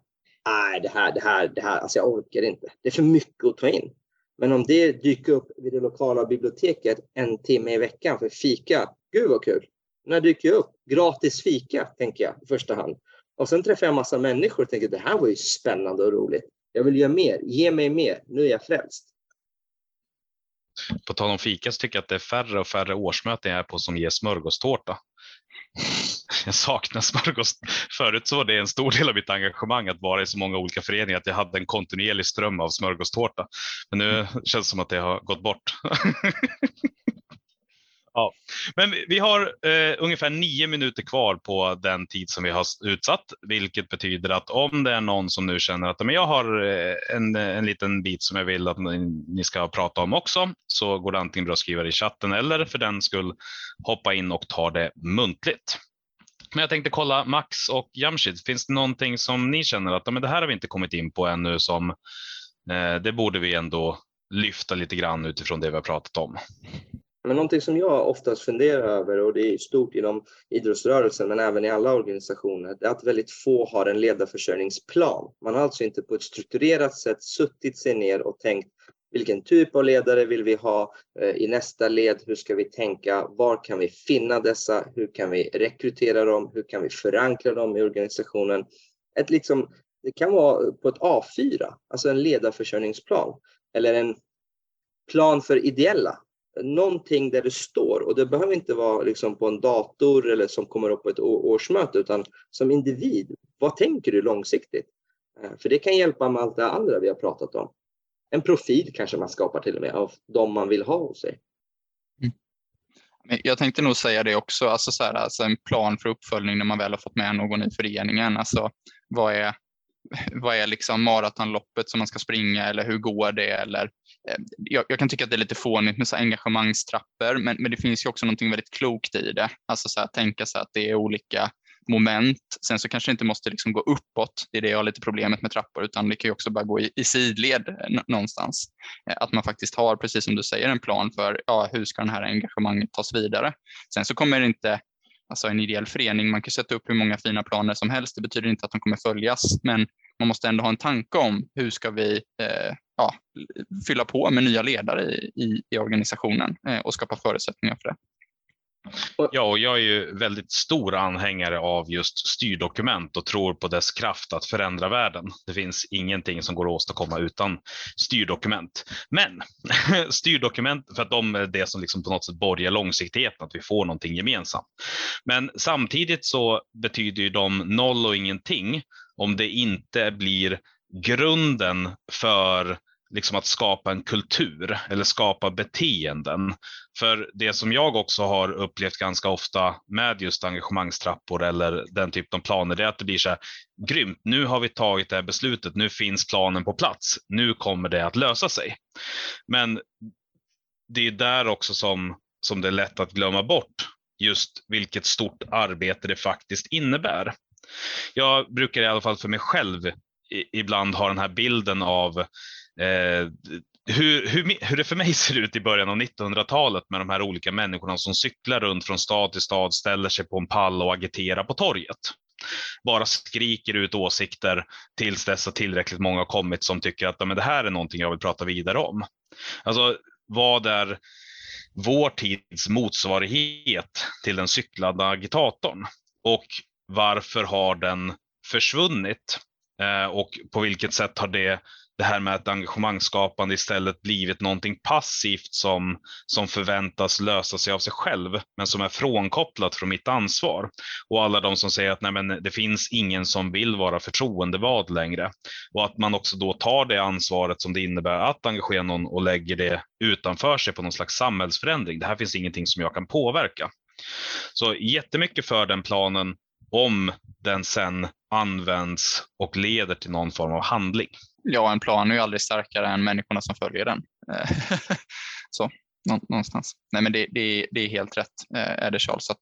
nej det här, det här, det här, alltså jag orkar inte. Det är för mycket att ta in. Men om det dyker upp vid det lokala biblioteket en timme i veckan för fika, gud vad kul. När dyker jag upp? Gratis fika, tänker jag i första hand. Och sen träffar jag massa människor och tänker det här var ju spännande och roligt. Jag vill göra mer, ge mig mer, nu är jag frälst. På tal om fika så tycker jag att det är färre och färre årsmöten jag är på som ger smörgåstårta. Jag saknar smörgås. Förut så var det en stor del av mitt engagemang att vara i så många olika föreningar att jag hade en kontinuerlig ström av smörgåstårta. Men nu känns det som att det har gått bort. Ja, men vi har eh, ungefär nio minuter kvar på den tid som vi har utsatt, vilket betyder att om det är någon som nu känner att men jag har eh, en, en liten bit som jag vill att ni ska prata om också, så går det antingen bra att skriva det i chatten eller för den skull hoppa in och ta det muntligt. Men jag tänkte kolla Max och Jamshid, finns det någonting som ni känner att men det här har vi inte kommit in på ännu som eh, det borde vi ändå lyfta lite grann utifrån det vi har pratat om? Men någonting som jag oftast funderar över, och det är stort inom idrottsrörelsen men även i alla organisationer, är att väldigt få har en ledarförsörjningsplan. Man har alltså inte på ett strukturerat sätt suttit sig ner och tänkt vilken typ av ledare vill vi ha eh, i nästa led? Hur ska vi tänka? Var kan vi finna dessa? Hur kan vi rekrytera dem? Hur kan vi förankra dem i organisationen? Ett liksom, det kan vara på ett A4, alltså en ledarförsörjningsplan eller en plan för ideella någonting där det står och det behöver inte vara liksom på en dator eller som kommer upp på ett årsmöte utan som individ. Vad tänker du långsiktigt? Eh, för det kan hjälpa med allt det andra vi har pratat om. En profil kanske man skapar till och med av de man vill ha hos sig. Mm. Jag tänkte nog säga det också, alltså, så här, alltså en plan för uppföljning när man väl har fått med någon i föreningen. Alltså, vad är, vad är liksom maratonloppet som man ska springa eller hur går det? Eller, eh, jag, jag kan tycka att det är lite fånigt med så engagemangstrappor, men, men det finns ju också någonting väldigt klokt i det. Alltså så här, tänka sig att det är olika moment. Sen så kanske det inte måste liksom gå uppåt. Det är det jag har lite problemet med trappor, utan det kan ju också bara gå i, i sidled eh, någonstans. Eh, att man faktiskt har, precis som du säger, en plan för ja, hur ska det här engagemanget tas vidare. Sen så kommer det inte alltså en ideell förening, man kan sätta upp hur många fina planer som helst. Det betyder inte att de kommer följas, men man måste ändå ha en tanke om hur ska vi eh, ja, fylla på med nya ledare i, i, i organisationen eh, och skapa förutsättningar för det. Ja, och jag är ju väldigt stor anhängare av just styrdokument och tror på dess kraft att förändra världen. Det finns ingenting som går att åstadkomma utan styrdokument. Men styrdokument, för att de är det som liksom på något sätt borgar långsiktigheten, att vi får någonting gemensamt. Men samtidigt så betyder ju de noll och ingenting om det inte blir grunden för liksom att skapa en kultur eller skapa beteenden. För det som jag också har upplevt ganska ofta med just engagemangstrappor eller den typen av planer, det är att det blir så här, grymt, nu har vi tagit det här beslutet, nu finns planen på plats, nu kommer det att lösa sig. Men det är där också som, som det är lätt att glömma bort just vilket stort arbete det faktiskt innebär. Jag brukar i alla fall för mig själv ibland ha den här bilden av Eh, hur, hur, hur det för mig ser ut i början av 1900-talet med de här olika människorna som cyklar runt från stad till stad, ställer sig på en pall och agiterar på torget. Bara skriker ut åsikter tills dess att tillräckligt många har kommit som tycker att men det här är någonting jag vill prata vidare om. Alltså, vad är vår tids motsvarighet till den cyklande agitatorn? Och varför har den försvunnit? Eh, och på vilket sätt har det det här med att engagemangsskapande istället blivit någonting passivt som, som förväntas lösa sig av sig själv, men som är frånkopplat från mitt ansvar. Och alla de som säger att nej, men det finns ingen som vill vara förtroendevald längre. Och att man också då tar det ansvaret som det innebär att engagera någon och lägger det utanför sig på någon slags samhällsförändring. Det här finns ingenting som jag kan påverka. Så jättemycket för den planen om den sen används och leder till någon form av handling. Ja, en plan är ju aldrig starkare än människorna som följer den. Eh, så någonstans. Nej, men det, det, det är helt rätt, eh, är det Charles. Att,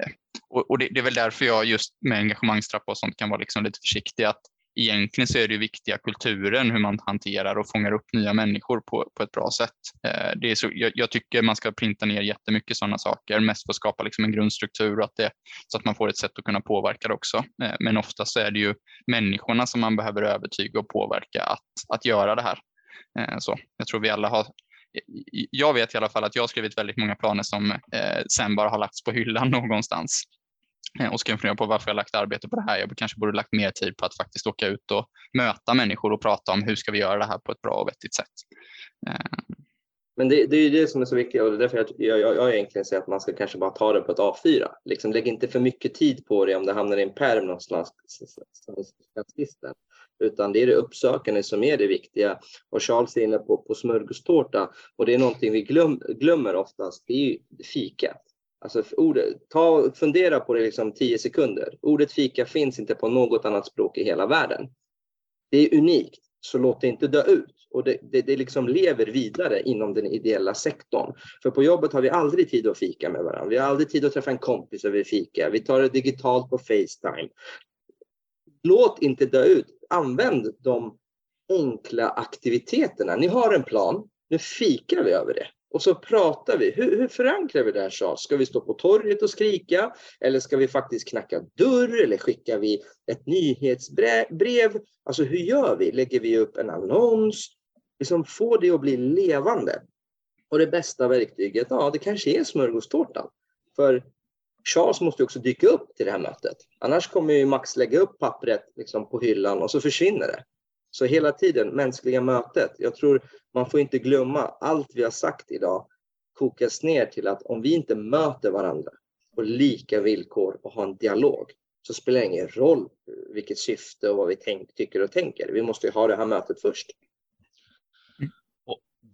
eh, och, och det, det, är väl därför jag just med engagemangstrappa och sånt kan vara liksom lite försiktig. Att egentligen så är det viktiga kulturen, hur man hanterar och fångar upp nya människor på, på ett bra sätt. Eh, det är så, jag, jag tycker man ska printa ner jättemycket sådana saker, mest för att skapa liksom en grundstruktur och att det, så att man får ett sätt att kunna påverka det också. Eh, men oftast är det ju människorna som man behöver övertyga och påverka att, att göra det här. Eh, så jag tror vi alla har jag vet i alla fall att jag har skrivit väldigt många planer som eh, sen bara har lagts på hyllan någonstans. Eh, och ska fundera på varför jag lagt arbete på det här. Jag kanske borde lagt mer tid på att faktiskt åka ut och möta människor och prata om hur ska vi göra det här på ett bra och vettigt sätt. Eh. Men det, det är det som är så viktigt och det är därför jag, jag, jag, jag egentligen säger att man ska kanske bara ta det på ett A4. Liksom, lägg inte för mycket tid på det om det hamnar i en pärm någonstans. Utan det är det uppsökande som är det viktiga. Och Charles är inne på, på smörgåstårta och det är någonting vi glöm, glömmer oftast. Det är ju fikat. Alltså ordet, ta, fundera på det liksom tio sekunder. Ordet fika finns inte på något annat språk i hela världen. Det är unikt, så låt det inte dö ut. Och det, det, det liksom lever vidare inom den ideella sektorn. För på jobbet har vi aldrig tid att fika med varandra. Vi har aldrig tid att träffa en kompis över fika. Vi tar det digitalt på Facetime. Låt inte dö ut. Använd de enkla aktiviteterna. Ni har en plan. Nu fikar vi över det. Och så pratar vi. Hur, hur förankrar vi det här Charles? Ska vi stå på torget och skrika? Eller ska vi faktiskt knacka dörr? Eller skickar vi ett nyhetsbrev? Alltså hur gör vi? Lägger vi upp en annons? Liksom få det att bli levande. Och det bästa verktyget, ja det kanske är smörgåstårtan. För Charles måste också dyka upp till det här mötet. Annars kommer ju Max lägga upp pappret liksom på hyllan och så försvinner det. Så hela tiden, mänskliga mötet. Jag tror man får inte glömma allt vi har sagt idag kokas ner till att om vi inte möter varandra på lika villkor och har en dialog så spelar det ingen roll vilket syfte och vad vi tänk, tycker och tänker. Vi måste ha det här mötet först.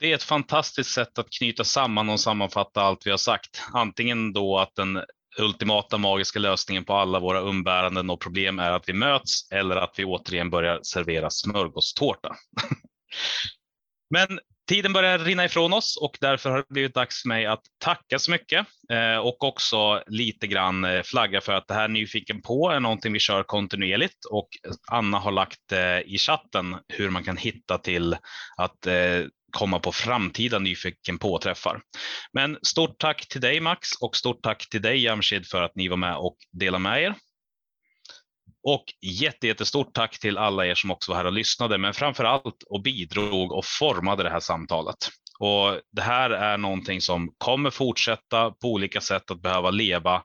Det är ett fantastiskt sätt att knyta samman och sammanfatta allt vi har sagt. Antingen då att den ultimata magiska lösningen på alla våra umbäranden och problem är att vi möts eller att vi återigen börjar servera smörgåstårta. Men tiden börjar rinna ifrån oss och därför har det blivit dags för mig att tacka så mycket eh, och också lite grann eh, flagga för att det här Nyfiken på är någonting vi kör kontinuerligt och Anna har lagt eh, i chatten hur man kan hitta till att komma på framtida Nyfiken påträffar. Men stort tack till dig Max och stort tack till dig Jamshid för att ni var med och delade med er. Och jättestort tack till alla er som också var här och lyssnade, men framför allt och bidrog och formade det här samtalet. Och det här är någonting som kommer fortsätta på olika sätt att behöva leva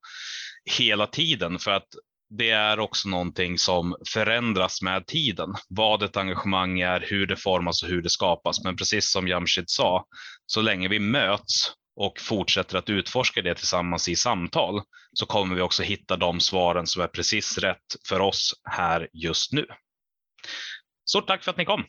hela tiden för att det är också någonting som förändras med tiden. Vad ett engagemang är, hur det formas och hur det skapas. Men precis som Jamshid sa, så länge vi möts och fortsätter att utforska det tillsammans i samtal så kommer vi också hitta de svaren som är precis rätt för oss här just nu. Stort tack för att ni kom!